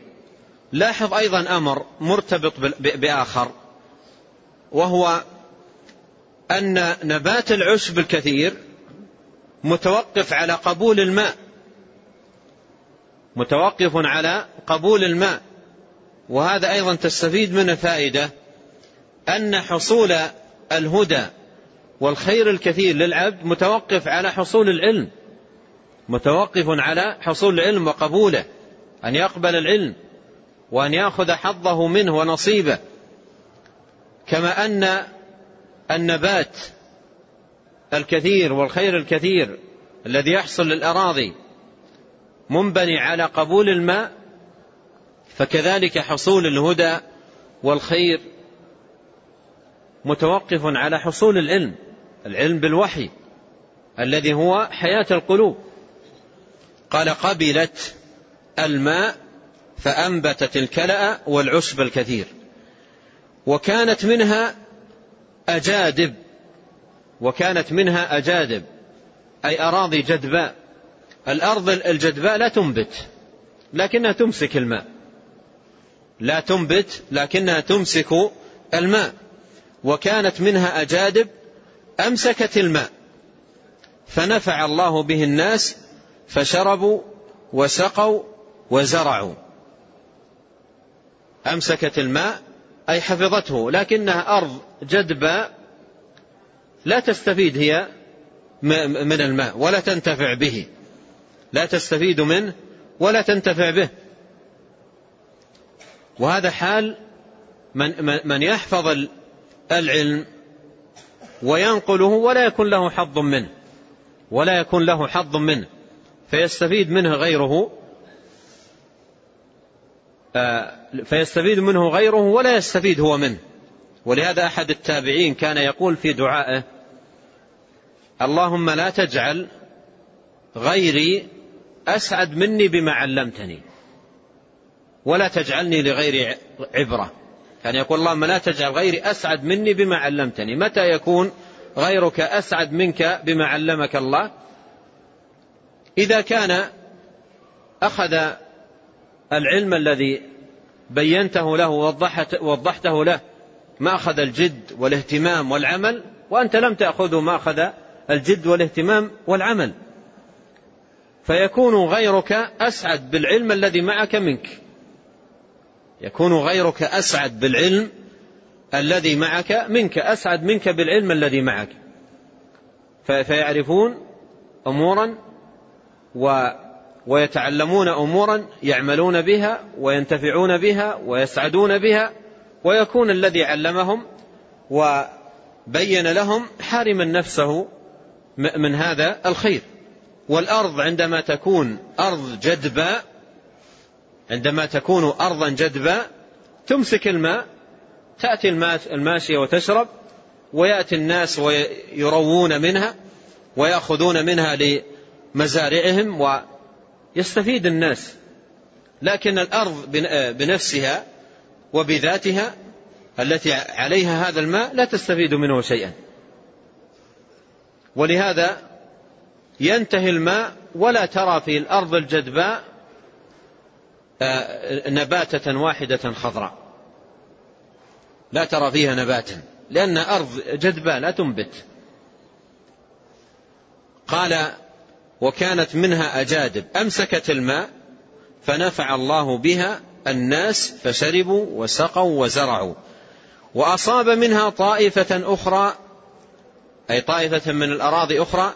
لاحظ أيضا أمر مرتبط بآخر وهو أن نبات العشب الكثير متوقف على قبول الماء. متوقف على قبول الماء. وهذا أيضا تستفيد منه فائدة أن حصول الهدى والخير الكثير للعبد متوقف على حصول العلم متوقف على حصول العلم وقبوله أن يقبل العلم وأن يأخذ حظه منه ونصيبه. كما أن النبات الكثير والخير الكثير الذي يحصل للأراضي منبني على قبول الماء فكذلك حصول الهدى والخير متوقف على حصول العلم العلم بالوحي الذي هو حياة القلوب. قال قبلت الماء فأنبتت الكلأ والعشب الكثير وكانت منها أجادب وكانت منها أجادب أي أراضي جدباء. الأرض الجدباء لا تنبت لكنها تمسك الماء. لا تنبت لكنها تمسك الماء. وكانت منها أجادب أمسكت الماء. فنفع الله به الناس فشربوا وسقوا وزرعوا. أمسكت الماء أي حفظته. لكنها أرض جدباء لا تستفيد هي من الماء ولا تنتفع به. لا تستفيد منه ولا تنتفع به. وهذا حال من, من يحفظ العلم وينقله ولا يكون له حظ منه ولا يكون له حظ منه فيستفيد منه غيره آه، فيستفيد منه غيره ولا يستفيد هو منه. ولهذا أحد التابعين كان يقول في دعائه اللهم لا تجعل غيري أسعد مني بما علمتني. ولا تجعلني لغيري عبرة. كان يقول اللهم لا تجعل غيري أسعد مني بما علمتني. متى يكون غيرك أسعد منك بما علمك الله؟ إذا كان أخذ العلم الذي بينته له ووضحته له ما أخذ الجد والاهتمام والعمل وأنت لم تأخذه ما أخذ الجد والاهتمام والعمل. فيكون غيرك أسعد بالعلم الذي معك منك. يكون غيرك أسعد بالعلم الذي معك منك أسعد منك بالعلم الذي معك. فيعرفون أمورا و ويتعلمون أمورا يعملون بها وينتفعون بها ويسعدون بها ويكون الذي علمهم وبين لهم حارما نفسه من هذا الخير. والأرض عندما تكون أرض جدباء عندما تكون أرضا جدباء تمسك الماء تأتي الماشية وتشرب ويأتي الناس ويروون منها ويأخذون منها لمزارعهم ويستفيد الناس. لكن الأرض بنفسها وبذاتها التي عليها هذا الماء لا تستفيد منه شيئا. ولهذا ينتهي الماء ولا ترى في الأرض الجدباء آه، نباتة واحدة خضراء. لا ترى فيها نباتا لأن أرض جدباء لا تنبت. قال وكانت منها أجادب أمسكت الماء فنفع الله بها الناس فشربوا وسقوا وزرعوا. وأصاب منها طائفة أخرى أي طائفة من الأراضي أخرى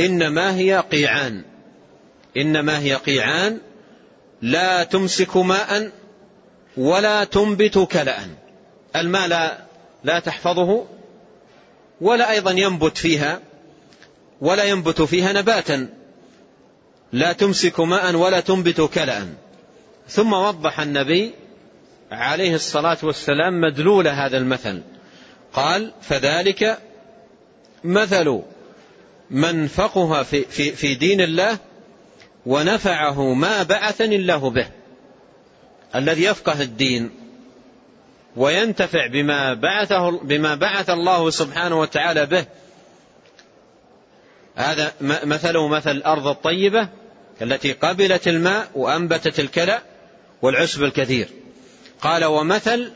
إنما هي قيعان. إنما هي قيعان. لا تمسك ماء ولا تنبت كلأ. الماء لا, لا تحفظه ولا أيضا ينبت فيها ولا ينبت فيها نباتا. لا تمسك ماء ولا تنبت كلأ. ثم وضح النبي عليه الصلاة والسلام مدلول هذا المثل. قال فذلك مثل من فقه في, في, في دين الله ونفعه ما بعثني الله به الذي يفقه الدين وينتفع بما بعثه بما بعث الله سبحانه وتعالى به. هذا مثله مثل الأرض الطيبة التي قبلت الماء وأنبتت الكلأ والعشب الكثير. قال ومثل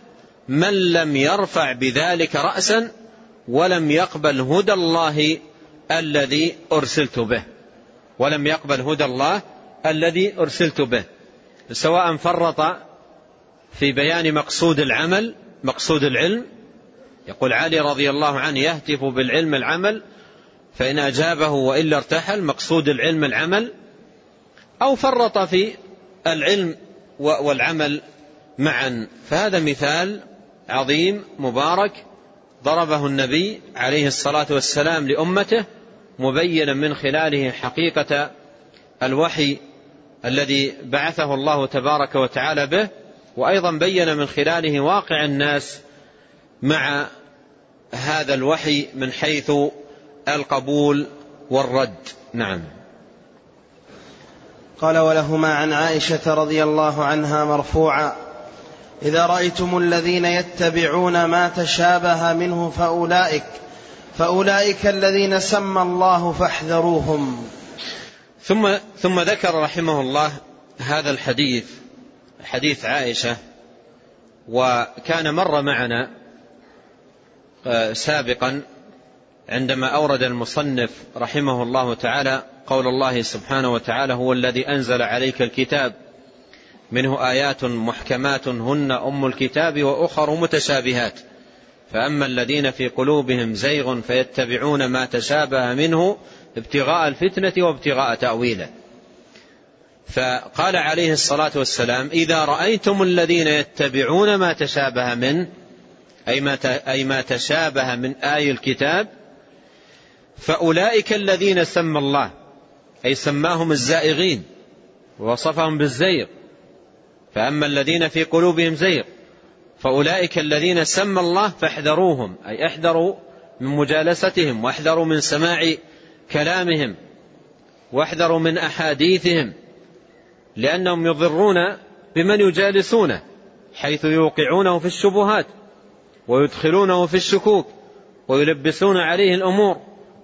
من لم يرفع بذلك رأسا ولم يقبل هدى الله الذي أرسلت به. ولم يقبل هدى الله الذي أرسلت به. سواء فرط في بيان مقصود العمل مقصود العلم. يقول علي رضي الله عنه يهتف بالعلم العمل فإن أجابه وإلا ارتحل مقصود العلم العمل. أو فرط في العلم والعمل معا. فهذا مثال عظيم مبارك ضربه النبي عليه الصلاة والسلام لأمته مبينا من خلاله حقيقة الوحي الذي بعثه الله تبارك وتعالى به وأيضا بين من خلاله واقع الناس مع هذا الوحي من حيث القبول والرد. نعم. قال ولهما عن عائشة رضي الله عنها مرفوعا إذا رأيتم الذين يتبعون ما تشابه منه فأولئك فأولئك الذين سمى الله فاحذروهم. ثم ثم ذكر رحمه الله هذا الحديث حديث عائشة وكان مر معنا آه، سابقا عندما أورد المصنف رحمه الله تعالى قول الله سبحانه وتعالى هو الذي أنزل عليك الكتاب منه آيات محكمات هن أم الكتاب وأخر متشابهات. فأما الذين في قلوبهم زيغ فيتبعون ما تشابه منه ابتغاء الفتنة وابتغاء تأويله. فقال عليه الصلاة والسلام إذا رأيتم الذين يتبعون ما تشابه منه أي ما أي ما تشابه من آي الكتاب فأولئك الذين سمى الله أي سماهم الزائغين ووصفهم بالزيغ. فأما الذين في قلوبهم زيغ فأولئك الذين سمى الله فاحذروهم أي احذروا من مجالستهم واحذروا من سماع كلامهم واحذروا من أحاديثهم لأنهم يضرون بمن يجالسونه حيث يوقعونه في الشبهات ويدخلونه في الشكوك ويلبسون عليه الأمور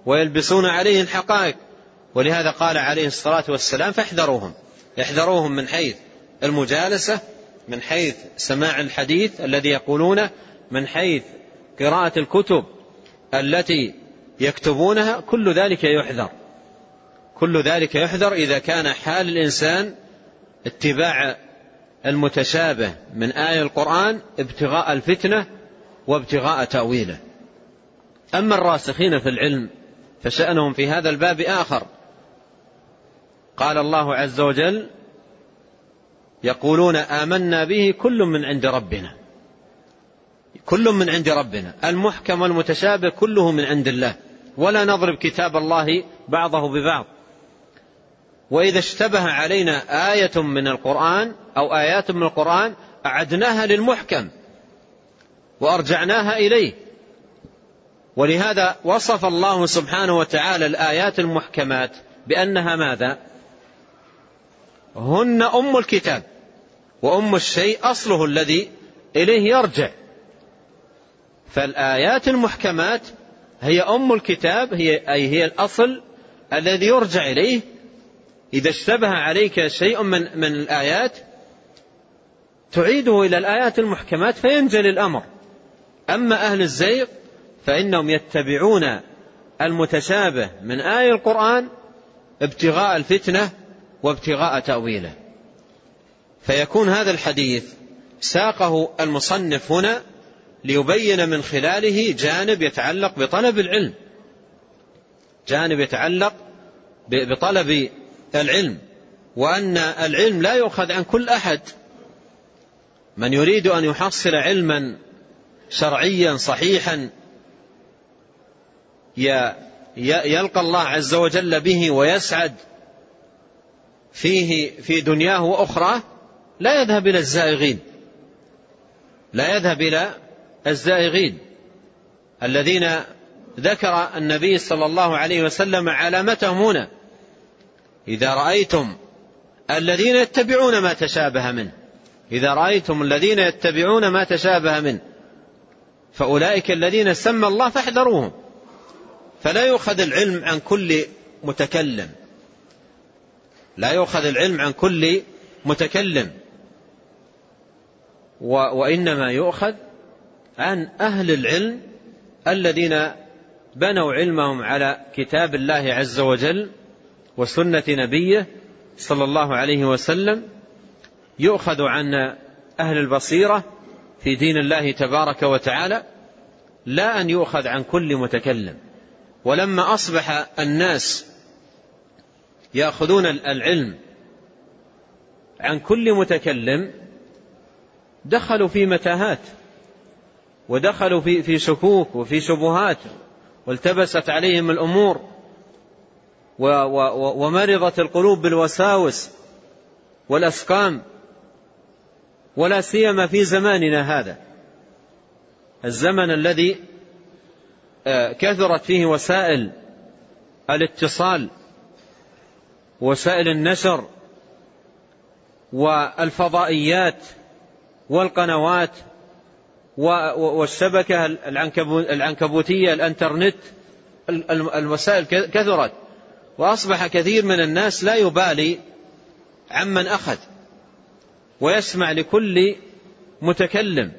ويلبسون عليه الحقائق. ولهذا قال عليه الصلاة والسلام فاحذروهم احذروهم من حيث المجالسة من حيث سماع الحديث الذي يقولونه من حيث قراءة الكتب التي يكتبونها كل ذلك يحذر. كل ذلك يحذر إذا كان حال الإنسان اتباع المتشابه من آية القرآن ابتغاء الفتنة وابتغاء تأويله. أما الراسخين في العلم فشأنهم في هذا الباب آخر. قال الله عز وجل يقولون آمنا به كل من عند ربنا. كل من عند ربنا. المحكم والمتشابه كله من عند الله. ولا نضرب كتاب الله بعضه ببعض. وإذا اشتبه علينا آية من القرآن أو آيات من القرآن أعدناها للمحكم وأرجعناها إليه. ولهذا وصف الله سبحانه وتعالى الآيات المحكمات بأنها ماذا؟ هن أم الكتاب. وأم الشيء أصله الذي إليه يرجع. فالآيات المحكمات هي أم الكتاب هي أي هي الأصل الذي يرجع إليه. إذا اشتبه عليك شيء من من الآيات تعيده إلى الآيات المحكمات فينجلي الأمر. أما أهل الزيغ فإنهم يتبعون المتشابه من آي القرآن ابتغاء الفتنة وابتغاء تأويله. فيكون هذا الحديث ساقه المصنف هنا ليبين من خلاله جانب يتعلق بطلب العلم. جانب يتعلق بطلب العلم. وأن العلم لا يؤخذ عن كل أحد. من يريد أن يحصل علما شرعيا صحيحا يلقى الله عز وجل به ويسعد فيه في دنياه وأخراه لا يذهب إلى الزائغين. لا يذهب إلى الزائغين. الذين ذكر النبي صلى الله عليه وسلم علامتهم هنا. إذا رأيتم الذين يتبعون ما تشابه منه. إذا رأيتم الذين يتبعون ما تشابه منه. فأولئك الذين سمى الله فاحذروهم. فلا يؤخذ العلم عن كل متكلم. لا يؤخذ العلم عن كل متكلم. وإنما يؤخذ عن أهل العلم الذين بنوا علمهم على كتاب الله عز وجل وسنة نبيه صلى الله عليه وسلم يؤخذ عن أهل البصيرة في دين الله تبارك وتعالى لا أن يؤخذ عن كل متكلم. ولما أصبح الناس يأخذون العلم عن كل متكلم دخلوا في متاهات ودخلوا في في شكوك وفي شبهات والتبست عليهم الأمور ومرضت القلوب بالوساوس والأسقام. ولا سيما في زماننا هذا الزمن الذي آه، كثرت فيه وسائل الاتصال وسائل النشر والفضائيات والقنوات والشبكة العنكبوتية الإنترنت الوسائل كثرت. وأصبح كثير من الناس لا يبالي عمن أخذ ويسمع لكل متكلم.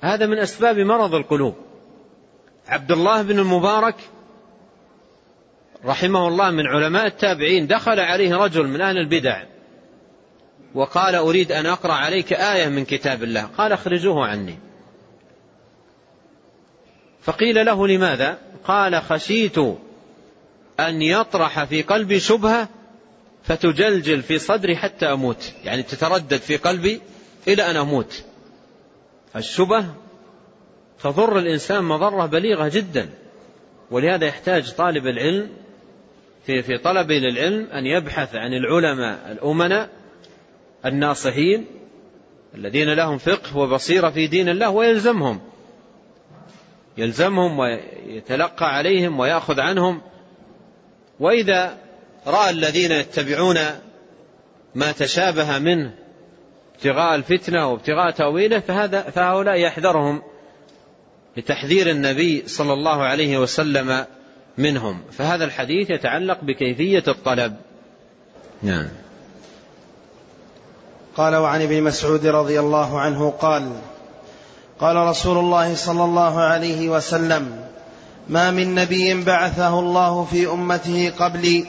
هذا من أسباب مرض القلوب. عبد الله بن المبارك رحمه الله من علماء التابعين دخل عليه رجل من أهل البدع. وقال أريد أن أقرأ عليك آية من كتاب الله. قال اخرجوه عني. فقيل له لماذا؟ قال خشيت أن يطرح في قلبي شبهة فتجلجل في صدري حتى أموت. يعني تتردد في قلبي إلى أن أموت. الشبه تضر الإنسان مضرة بليغة جدا. ولهذا يحتاج طالب العلم في في طلبه للعلم أن يبحث عن العلماء الأمناء الناصحين الذين لهم فقه وبصيرة في دين الله ويلزمهم. يلزمهم ويتلقى عليهم ويأخذ عنهم. وإذا رأى الذين يتبعون ما تشابه منه ابتغاء الفتنة وابتغاء تأويله فهذا فهؤلاء يحذرهم لتحذير النبي صلى الله عليه وسلم منهم. فهذا الحديث يتعلق بكيفية الطلب. نعم. قال وعن ابن مسعود رضي الله عنه قال قال رسول الله صلى الله عليه وسلم ما من نبي بعثه الله في أمته قبلي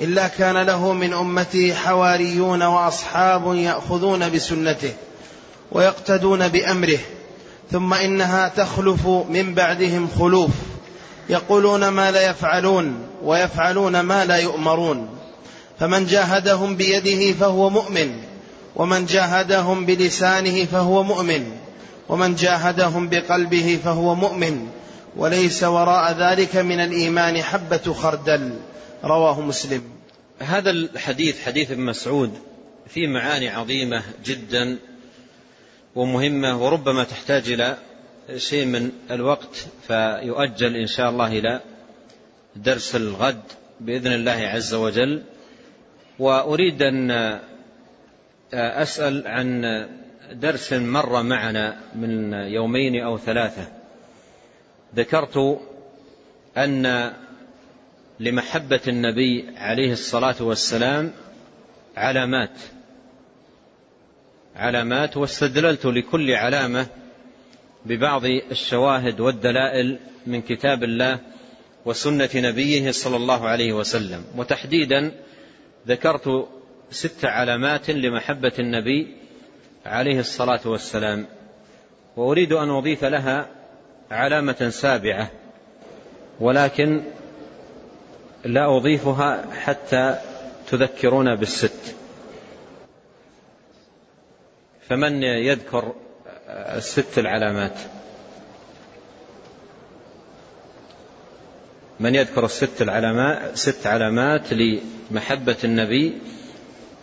إلا كان له من امته حواريون وأصحاب يأخذون بسنته ويقتدون بأمره ثم إنها تخلف من بعدهم خلوف يقولون ما لا يفعلون ويفعلون ما لا يؤمرون فمن جاهدهم بيده فهو مؤمن ومن جاهدهم بلسانه فهو مؤمن ومن جاهدهم بقلبه فهو مؤمن وليس وراء ذلك من الإيمان حبة خردل. رواه مسلم. هذا الحديث حديث ابن مسعود فيه معاني عظيمة جدا ومهمة وربما تحتاج إلى شيء من الوقت فيؤجل إن شاء الله إلى درس الغد بإذن الله عز وجل. وأريد أن أسأل عن درس مر معنا من يومين أو ثلاثة. ذكرت أن لمحبة النبي عليه الصلاة والسلام علامات علامات واستدللت لكل علامة ببعض الشواهد والدلائل من كتاب الله وسنة نبيه صلى الله عليه وسلم. وتحديدا ذكرت ست علامات لمحبة النبي عليه الصلاة والسلام وأريد أن أضيف لها علامة سابعة ولكن لا أضيفها حتى تذكرون بالست. فمن يذكر الست العلامات؟ من يذكر الست العلامات ست علامات لمحبة النبي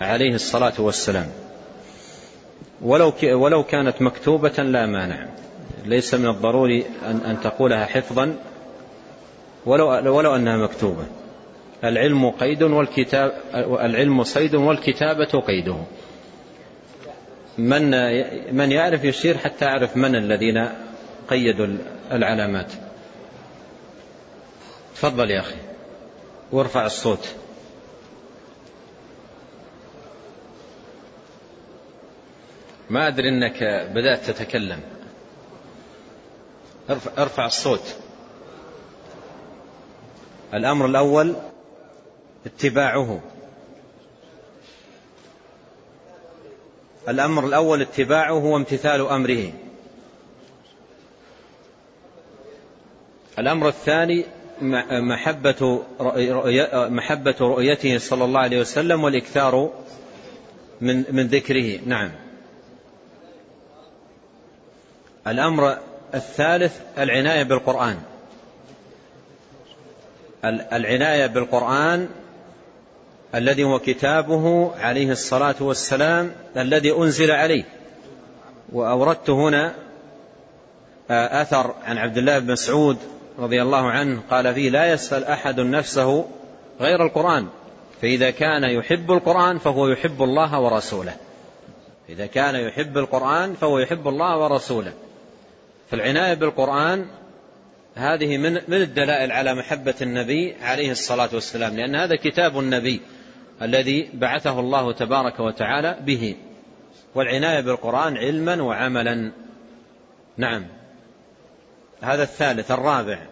عليه الصلاة والسلام. ولو ولو كانت مكتوبة لا مانع. ليس من الضروري أن أن تقولها حفظا. ولو ولو أنها مكتوبة. العلم قيد والكتاب العلم صيد والكتابة قيده. من من يعرف يشير حتى أعرف من الذين قيدوا العلامات. تفضل يا أخي. وارفع الصوت. ما أدري أنك بدأت تتكلم. ارفع, الصوت. الأمر الأول اتباعه. الأمر الأول اتباعه وامتثال أمره. الأمر الثاني محبة محبة رؤيته صلى الله عليه وسلم والإكثار من من ذكره. نعم. الأمر الثالث العناية بالقرآن. العناية بالقرآن الذي هو كتابه عليه الصلاة والسلام الذي أنزل عليه. وأوردت هنا أثر عن عبد الله بن مسعود رضي الله عنه قال فيه لا يسأل أحد نفسه غير القرآن فإذا كان يحب القرآن فهو يحب الله ورسوله. إذا كان يحب القرآن فهو يحب الله ورسوله. فالعناية بالقرآن هذه من من الدلائل على محبة النبي عليه الصلاة والسلام لأن هذا كتاب النبي الذي بعثه الله تبارك وتعالى به. والعناية بالقرآن علما وعملا. نعم. هذا الثالث الرابع.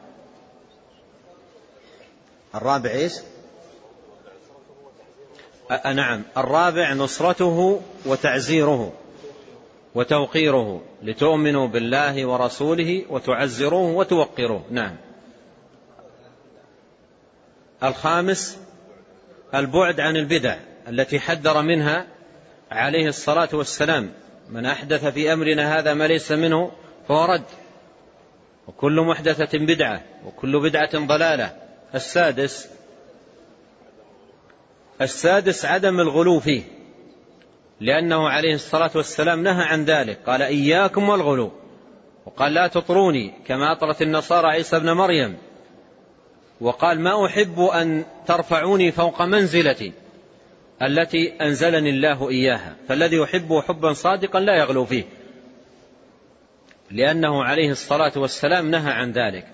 الرابع إيش؟ نعم. الرابع نصرته وتعزيره. وتوقيره لتؤمنوا بالله ورسوله وتعزروه وتوقروه. نعم. الخامس البعد عن البدع التي حذر منها عليه الصلاة والسلام. من أحدث في أمرنا هذا ما ليس منه فهو رد. وكل محدثة بدعة وكل بدعة ضلالة. السادس السادس عدم الغلو فيه. لأنه عليه الصلاة والسلام نهى عن ذلك. قال إياكم والغلو. وقال لا تطروني كما أطرت النصارى عيسى ابن مريم. وقال ما أحب أن ترفعوني فوق منزلتي التي أنزلني الله إياها. فالذي يحبه حبا صادقا لا يغلو فيه. لأنه عليه الصلاة والسلام نهى عن ذلك.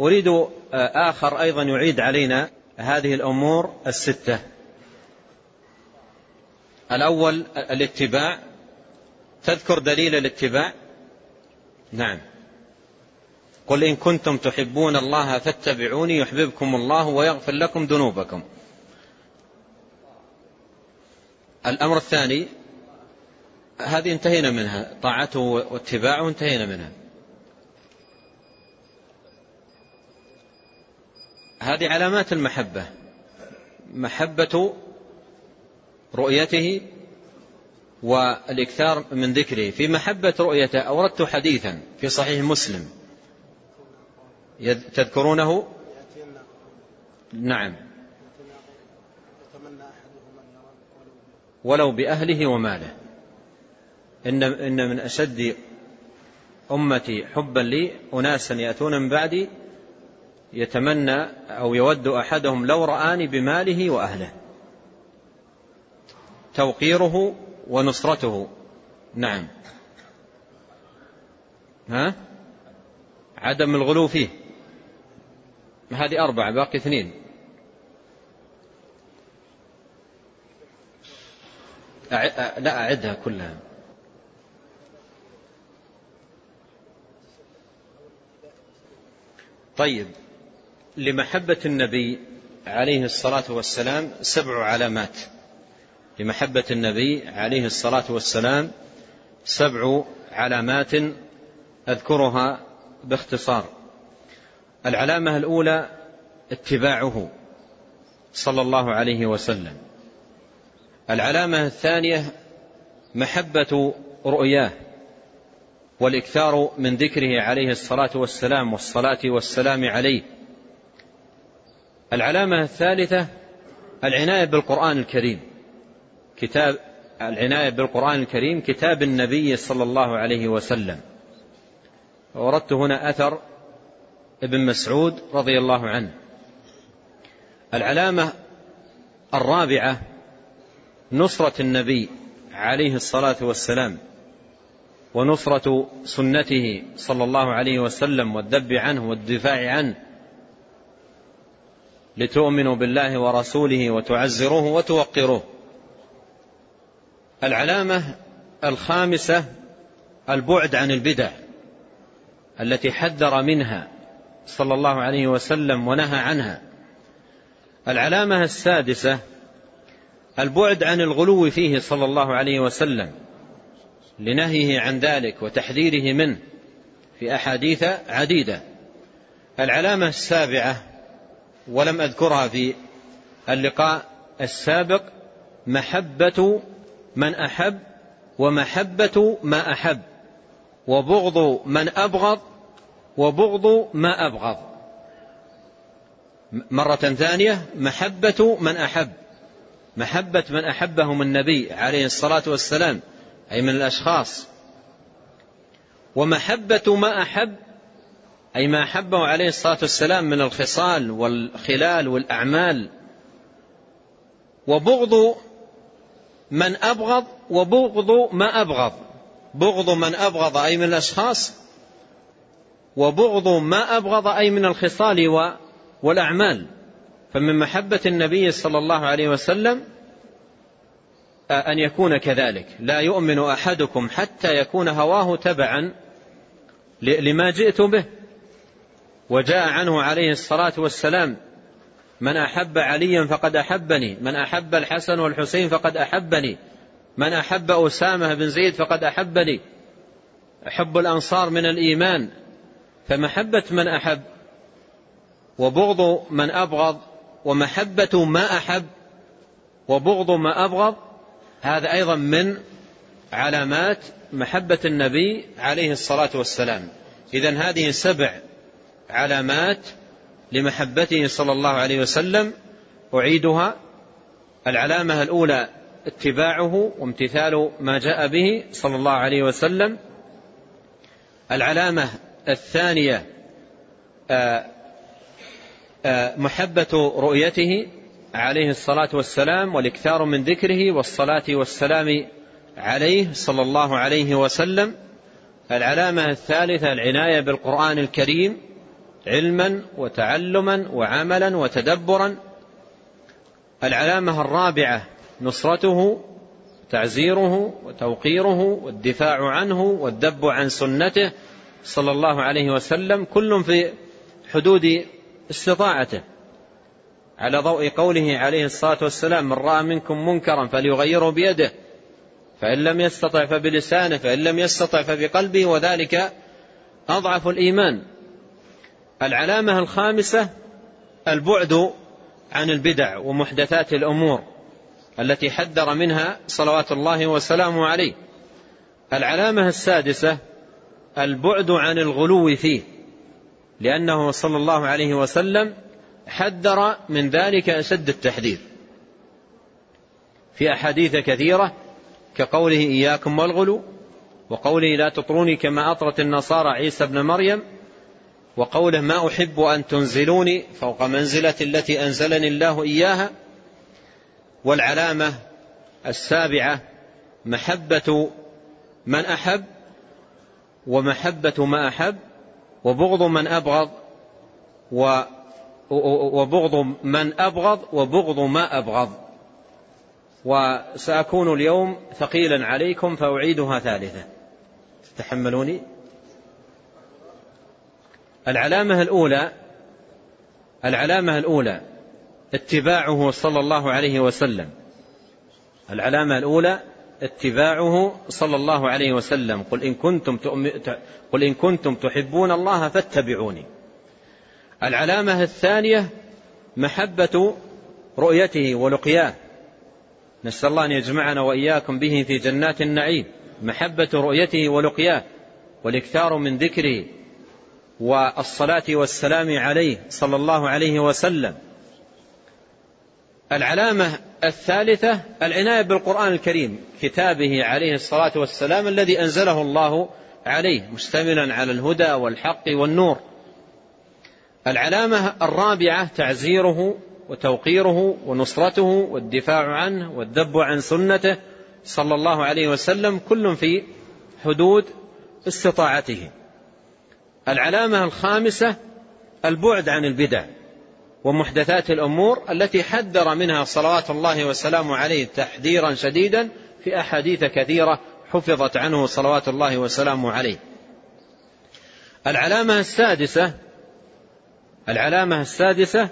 أريد آخر أيضا يعيد علينا هذه الأمور الستة. الأول الاتباع. تذكر دليل الاتباع؟ نعم. قل إن كنتم تحبون الله فاتبعوني يحببكم الله ويغفر لكم ذنوبكم. الأمر الثاني هذه انتهينا منها. طاعته واتباعه انتهينا منها. هذه علامات المحبة. محبة رؤيته والإكثار من ذكره. في محبة رؤيته أوردت حديثا في صحيح مسلم. تذكرونه؟ نعم. ولو بأهله وماله. إن, إن من أشد أمتي حبا لي أناسا يأتون من بعدي يتمنى أو يود أحدهم لو رآني بماله وأهله. توقيره ونصرته. نعم. ها؟ عدم الغلو فيه. هذه أربعة باقي اثنين. لا أعدها كلها. طيب لمحبة النبي عليه الصلاة والسلام سبع علامات. لمحبة النبي عليه الصلاة والسلام سبع علامات أذكرها باختصار. العلامة الأولى اتباعه صلى الله عليه وسلم. العلامة الثانية محبة رؤياه والإكثار من ذكره عليه الصلاة والسلام والصلاة والسلام عليه. العلامة الثالثة العناية بالقرآن الكريم. كتاب العناية بالقرآن الكريم كتاب النبي صلى الله عليه وسلم. وردت هنا أثر ابن مسعود رضي الله عنه. العلامة الرابعة نصرة النبي عليه الصلاة والسلام ونصرة سنته صلى الله عليه وسلم والذب عنه والدفاع عنه. لتؤمنوا بالله ورسوله وتعزروه وتوقروه. العلامة الخامسة البعد عن البدع التي حذر منها صلى الله عليه وسلم ونهى عنها. العلامة السادسة البعد عن الغلو فيه صلى الله عليه وسلم لنهيه عن ذلك وتحذيره منه في أحاديث عديدة. العلامة السابعة ولم أذكرها في اللقاء السابق محبة من أحب ومحبة ما أحب وبغض من أبغض وبغض ما أبغض. مرة ثانية محبة من أحب. محبة من أحبهم النبي عليه الصلاة والسلام أي من الأشخاص. ومحبة ما أحب أي ما أحبه عليه الصلاة والسلام من الخصال والخلال والأعمال. وبغض من أبغض وبغض ما أبغض. بغض من أبغض أي من الأشخاص وبغض ما أبغض أي من الخصال والأعمال. فمن محبة النبي صلى الله عليه وسلم أن يكون كذلك. لا يؤمن أحدكم حتى يكون هواه تبعا لما جئت به. وجاء عنه عليه الصلاة والسلام من أحب عليا فقد أحبني. من أحب الحسن والحسين فقد أحبني. من أحب أسامة بن زيد فقد أحبني. حب الأنصار من الإيمان فمحبة من أحب وبغض من أبغض ومحبة ما أحب وبغض ما أبغض هذا أيضا من علامات محبة النبي عليه الصلاة والسلام. إذا هذه سبع علامات لمحبته صلى الله عليه وسلم أعيدها. العلامة الأولى اتباعه وامتثال ما جاء به صلى الله عليه وسلم. العلامة الثانية آه، آه، محبة رؤيته عليه الصلاة والسلام والإكثار من ذكره والصلاة والسلام عليه صلى الله عليه وسلم. العلامة الثالثة العناية بالقرآن الكريم. علما وتعلما وعملا وتدبرا. العلامة الرابعة نصرته تعزيره وتوقيره والدفاع عنه والذب عن سنته صلى الله عليه وسلم كل في حدود استطاعته. على ضوء قوله عليه الصلاة والسلام من رأى منكم منكرا فليغيره بيده فإن لم يستطع فبلسانه فإن لم يستطع فبقلبه وذلك أضعف الإيمان. العلامة الخامسة البعد عن البدع ومحدثات الأمور التي حذر منها صلوات الله وسلامه عليه. العلامة السادسة البعد عن الغلو فيه لأنه صلى الله عليه وسلم حذر من ذلك أشد التحذير. في أحاديث كثيرة كقوله إياكم والغلو وقوله لا تطروني كما أطرت النصارى عيسى ابن مريم وقوله ما أحب أن تنزلوني فوق منزلة التي أنزلني الله إياها والعلامة السابعة محبة من أحب ومحبة ما أحب وبغض من أبغض وبغض من أبغض وبغض ما أبغض. وسأكون اليوم ثقيلا عليكم فأعيدها ثالثة تتحملوني العلامة الأولى العلامة الأولى اتباعه صلى الله عليه وسلم. العلامة الأولى اتباعه صلى الله عليه وسلم. قل إن كنتم قل إن كنتم تحبون الله فاتبعوني. العلامة الثانية محبة رؤيته ولقياه. نسأل الله أن يجمعنا وإياكم به في جنات النعيم. محبة رؤيته ولقياه. والاكثار من ذكره. والصلاة والسلام عليه صلى الله عليه وسلم. العلامة الثالثة العناية بالقرآن الكريم كتابه عليه الصلاة والسلام الذي أنزله الله عليه مشتملا على الهدى والحق والنور. العلامة الرابعة تعزيره وتوقيره ونصرته والدفاع عنه والذب عن سنته صلى الله عليه وسلم كل في حدود استطاعته. العلامة الخامسة البعد عن البدع ومحدثات الأمور التي حذر منها صلوات الله وسلامه عليه تحذيرا شديدا في أحاديث كثيرة حفظت عنه صلوات الله وسلامه عليه. العلامة السادسة العلامة السادسة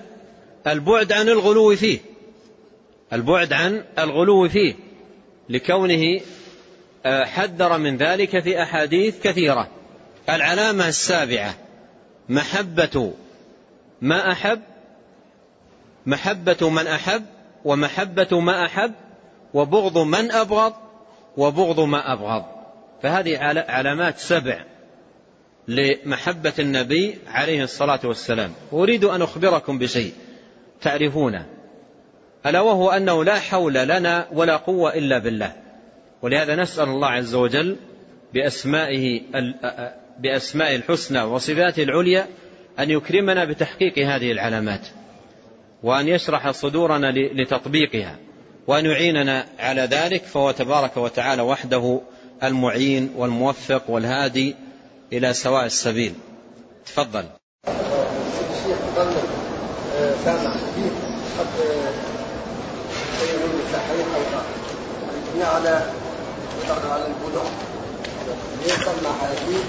البعد عن الغلو فيه البعد عن الغلو فيه لكونه آه، حذر من ذلك في أحاديث كثيرة. العلامة السابعة محبة ما أحب محبة من أحب ومحبة ما أحب وبغض من أبغض وبغض ما أبغض. فهذه علامات سبع لمحبة النبي عليه الصلاة والسلام. أريد أن أخبركم بشيء. تعرفونه ألا وهو أنه لا حول لنا ولا قوة إلا بالله. ولهذا نسأل الله عز وجل بأسمائه بأسماء الحسنى وصفاته العليا أن يكرمنا بتحقيق هذه العلامات وأن يشرح صدورنا لتطبيقها وأن يعيننا على ذلك فهو تبارك وتعالى وحده المعين والموفق والهادي إلى سواء السبيل. تفضل. الشيخ سامع حديث قد صحيح أو على على البلوغ. يسمى حديث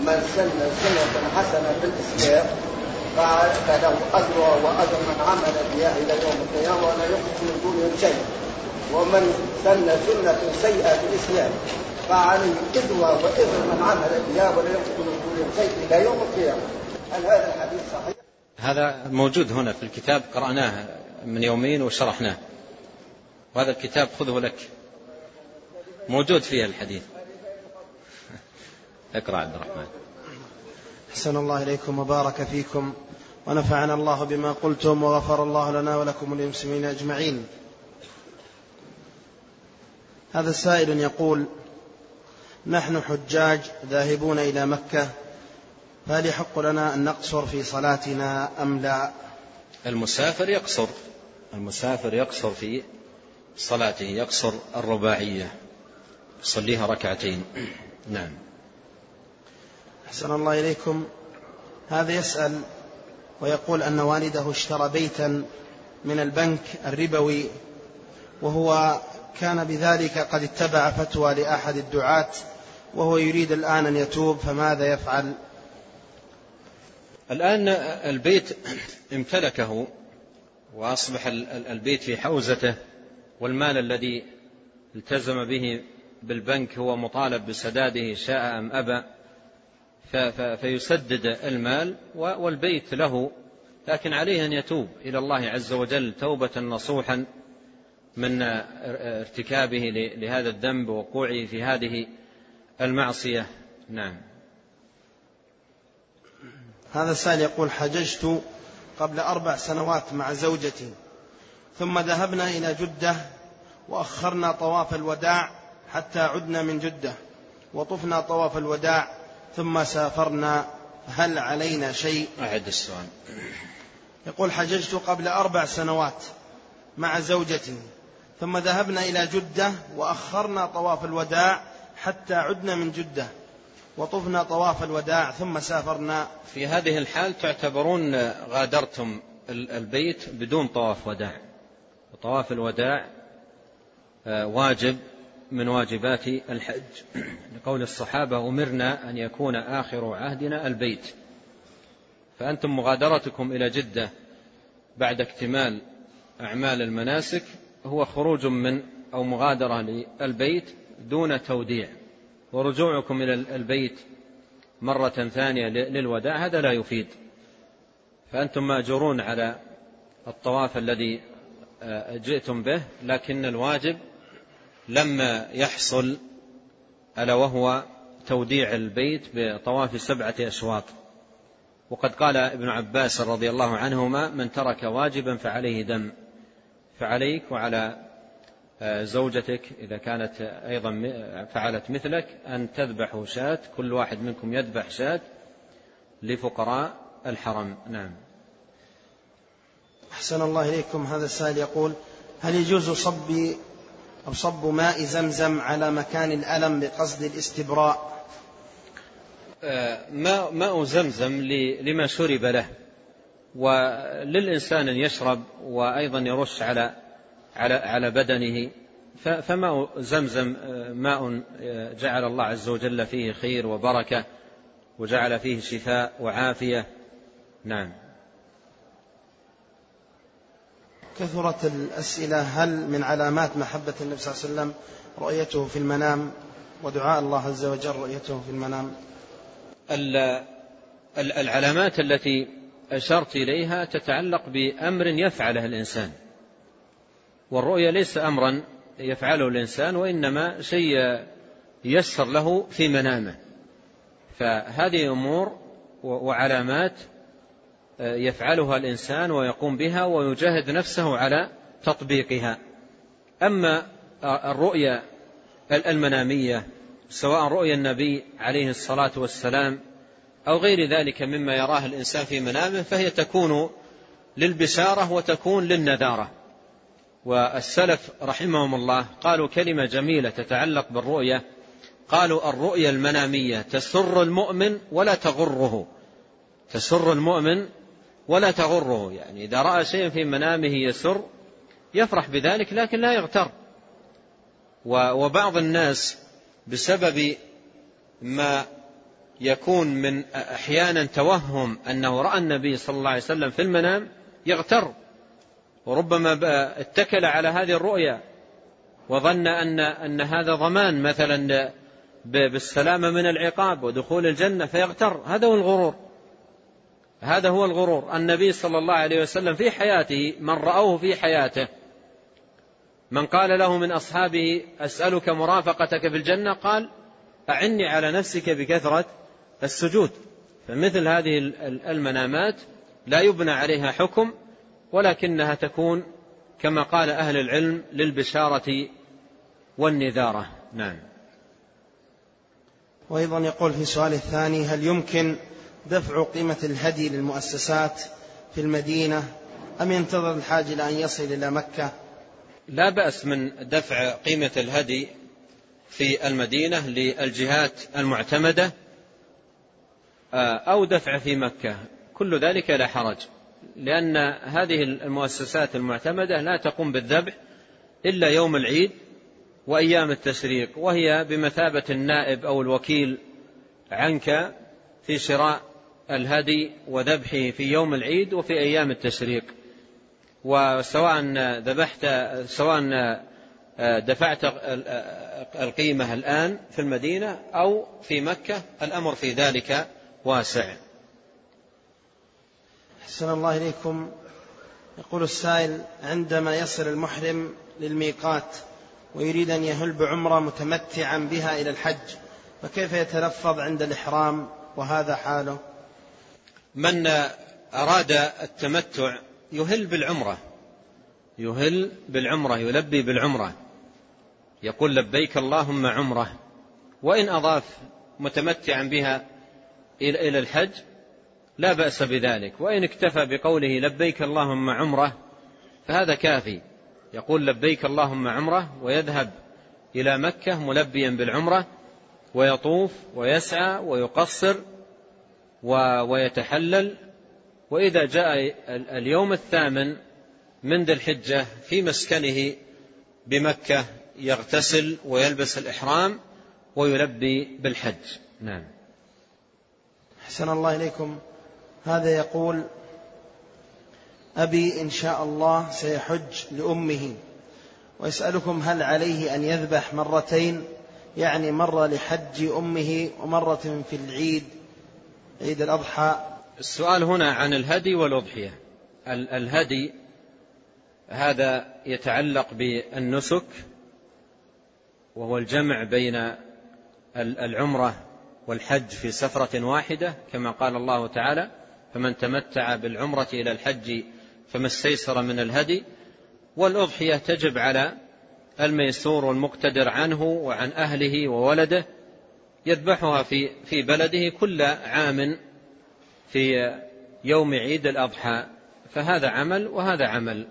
من سن سنة حسنة في الإسلام فله أجرها وأجر من عمل بها إلى يوم القيامة ولا يقص من دونهم شيء ومن سن سنة سيئة في الإسلام فعليه إذوى وإذر من عمل بها ولا يقص من دونهم شيء إلى يوم القيامة هل هذا الحديث صحيح؟ هذا موجود هنا في الكتاب قرأناه من يومين وشرحناه وهذا الكتاب خذه لك موجود فيه الحديث. اقرأ عبد الرحمن. أحسن الله إليكم وبارك فيكم ونفعنا الله بما قلتم وغفر الله لنا ولكم وللمسلمين أجمعين. هذا سائل يقول نحن حجاج ذاهبون إلى مكة فهل يحق لنا أن نقصر في صلاتنا أم لا؟ المسافر يقصر. المسافر يقصر في صلاته يقصر الرباعية. يصليها ركعتين. نعم. أحسن الله إليكم. هذا يسأل ويقول أن والده اشترى بيتا من البنك الربوي وهو كان بذلك قد اتبع فتوى لأحد الدعاة وهو يريد الآن أن يتوب فماذا يفعل؟ الآن البيت امتلكه وأصبح البيت في حوزته والمال الذي التزم به بالبنك هو مطالب بسداده شاء أم أبى فيسدد المال والبيت له لكن عليه أن يتوب إلى الله عز وجل توبة نصوحا من ارتكابه لهذا الذنب ووقوعه في هذه المعصية. نعم. هذا السائل يقول حججت قبل أربع سنوات مع زوجتي ثم ذهبنا إلى جدة وأخرنا طواف الوداع حتى عدنا من جدة وطفنا طواف الوداع ثم سافرنا هل علينا شيء؟ أعد السؤال. يقول حججت قبل أربع سنوات مع زوجتي ثم ذهبنا إلى جدة وأخرنا طواف الوداع حتى عدنا من جدة وطفنا طواف الوداع ثم سافرنا. في هذه الحال تعتبرون غادرتم البيت بدون طواف وداع. طواف الوداع آه، واجب من واجبات الحج. لقول الصحابة أمرنا أن يكون آخر عهدنا البيت. فأنتم مغادرتكم إلى جدة بعد اكتمال أعمال المناسك. هو خروج من أو مغادرة للبيت دون توديع. ورجوعكم إلى البيت مرة ثانية للوداع هذا لا يفيد. فأنتم ماجورون على الطواف الذي آه، جئتم به لكن الواجب لما يحصل ألا وهو توديع البيت بطواف سبعة أشواط. وقد قال ابن عباس رضي الله عنهما من ترك واجبا فعليه دم. فعليك وعلى آه، زوجتك إذا كانت أيضا فعلت مثلك أن تذبحوا شاة كل واحد منكم يذبح شاة لفقراء الحرم. نعم. أحسن الله إليكم. هذا السائل يقول هل يجوز صب أو صب ماء زمزم على مكان الألم بقصد الاستبراء. آه، ماء, ماء زمزم لما شرب له. وللإنسان أن يشرب وأيضا يرش على على على بدنه. فماء زمزم آه، ماء آه، جعل الله عز وجل فيه خير وبركة وجعل فيه شفاء وعافية. نعم. كثرت الأسئلة هل من علامات محبة النبي صلى الله عليه وسلم رؤيته في المنام ودعاء الله عز وجل رؤيته في المنام؟ العلامات التي أشرت إليها تتعلق بأمر يفعله الإنسان. والرؤيا ليس أمرا يفعله الإنسان وإنما شيء يسر له في منامه. فهذه أمور وعلامات يفعلها الإنسان ويقوم بها ويجاهد نفسه على تطبيقها. أما الرؤيا المنامية سواء رؤيا النبي عليه الصلاة والسلام أو غير ذلك مما يراه الإنسان في منامه فهي تكون للبشارة وتكون للنذارة. والسلف رحمهم الله قالوا كلمة جميلة تتعلق بالرؤية. قالوا الرؤيا المنامية تسر المؤمن ولا تغره. تسر المؤمن ولا تغره يعني. إذا رأى شيئا في منامه يسر يفرح بذلك لكن لا يغتر. وبعض الناس بسبب ما يكون من أحيانا توهم أنه رأى النبي صلى الله عليه وسلم في المنام يغتر وربما اتكل على هذه الرؤيا وظن أن, أن هذا ضمان مثلا بالسلامة من العقاب ودخول الجنة فيغتر. هذا هو الغرور. هذا هو الغرور. النبي صلى الله عليه وسلم في حياته من رأوه في حياته من قال له من أصحابه أسألك مرافقتك في الجنة قال أعني على نفسك بكثرة السجود. فمثل هذه المنامات لا يبنى عليها حكم ولكنها تكون كما قال أهل العلم للبشارة والنذارة. نعم. وأيضا يقول في سؤال الثاني هل يمكن دفع قيمة الهدي للمؤسسات في المدينة؟ أم ينتظر الحاج إلى أن يصل إلى مكة؟ لا بأس من دفع قيمة الهدي في المدينة للجهات المعتمدة آه، أو دفع في مكة. كل ذلك لا حرج لأن هذه المؤسسات المعتمدة لا تقوم بالذبح إلا يوم العيد وأيام التشريق وهي بمثابة النائب أو الوكيل عنك في شراء الهدي وذبحه في يوم العيد وفي أيام التشريق. وسواء ذبحت سواء دفعت القيمة الآن في المدينة أو في مكة الأمر في ذلك واسع. أحسن الله إليكم. يقول السائل عندما يصل المحرم للميقات ويريد أن يهل بعمرة متمتعا بها إلى الحج فكيف يتلفظ عند الإحرام؟ وهذا حاله. من أراد التمتع يهل بالعمرة. يهل بالعمرة يلبي بالعمرة. يقول لبيك اللهم عمرة. وإن أضاف متمتعا بها إلى الحج لا بأس بذلك. وإن اكتفى بقوله لبيك اللهم عمرة فهذا كافي. يقول لبيك اللهم عمرة ويذهب إلى مكة ملبيا بالعمرة ويطوف ويسعى ويقصر ويتحلل. وإذا جاء اليوم الثامن من ذي الحجة في مسكنه بمكة يغتسل ويلبس الإحرام ويلبي بالحج. نعم. أحسن الله إليكم. هذا يقول أبي إن شاء الله سيحج لأمه. ويسألكم هل عليه أن يذبح مرتين؟ يعني مرة لحج أمه ومرة في العيد. عيد الأضحى. السؤال هنا عن الهدي والأضحية. الهدي هذا يتعلق بالنسك وهو الجمع بين العمرة والحج في سفرة واحدة كما قال الله تعالى فمن تمتع بالعمرة إلى الحج فما استيسر من الهدي والأضحية تجب على الميسور والمقتدر عنه وعن أهله وولده يذبحها في في بلده كل عام في يوم عيد الأضحى. فهذا عمل وهذا عمل.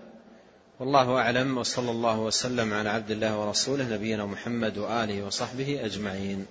والله أعلم. وصلى الله وسلم على عبد الله ورسوله نبينا محمد وآله وصحبه أجمعين.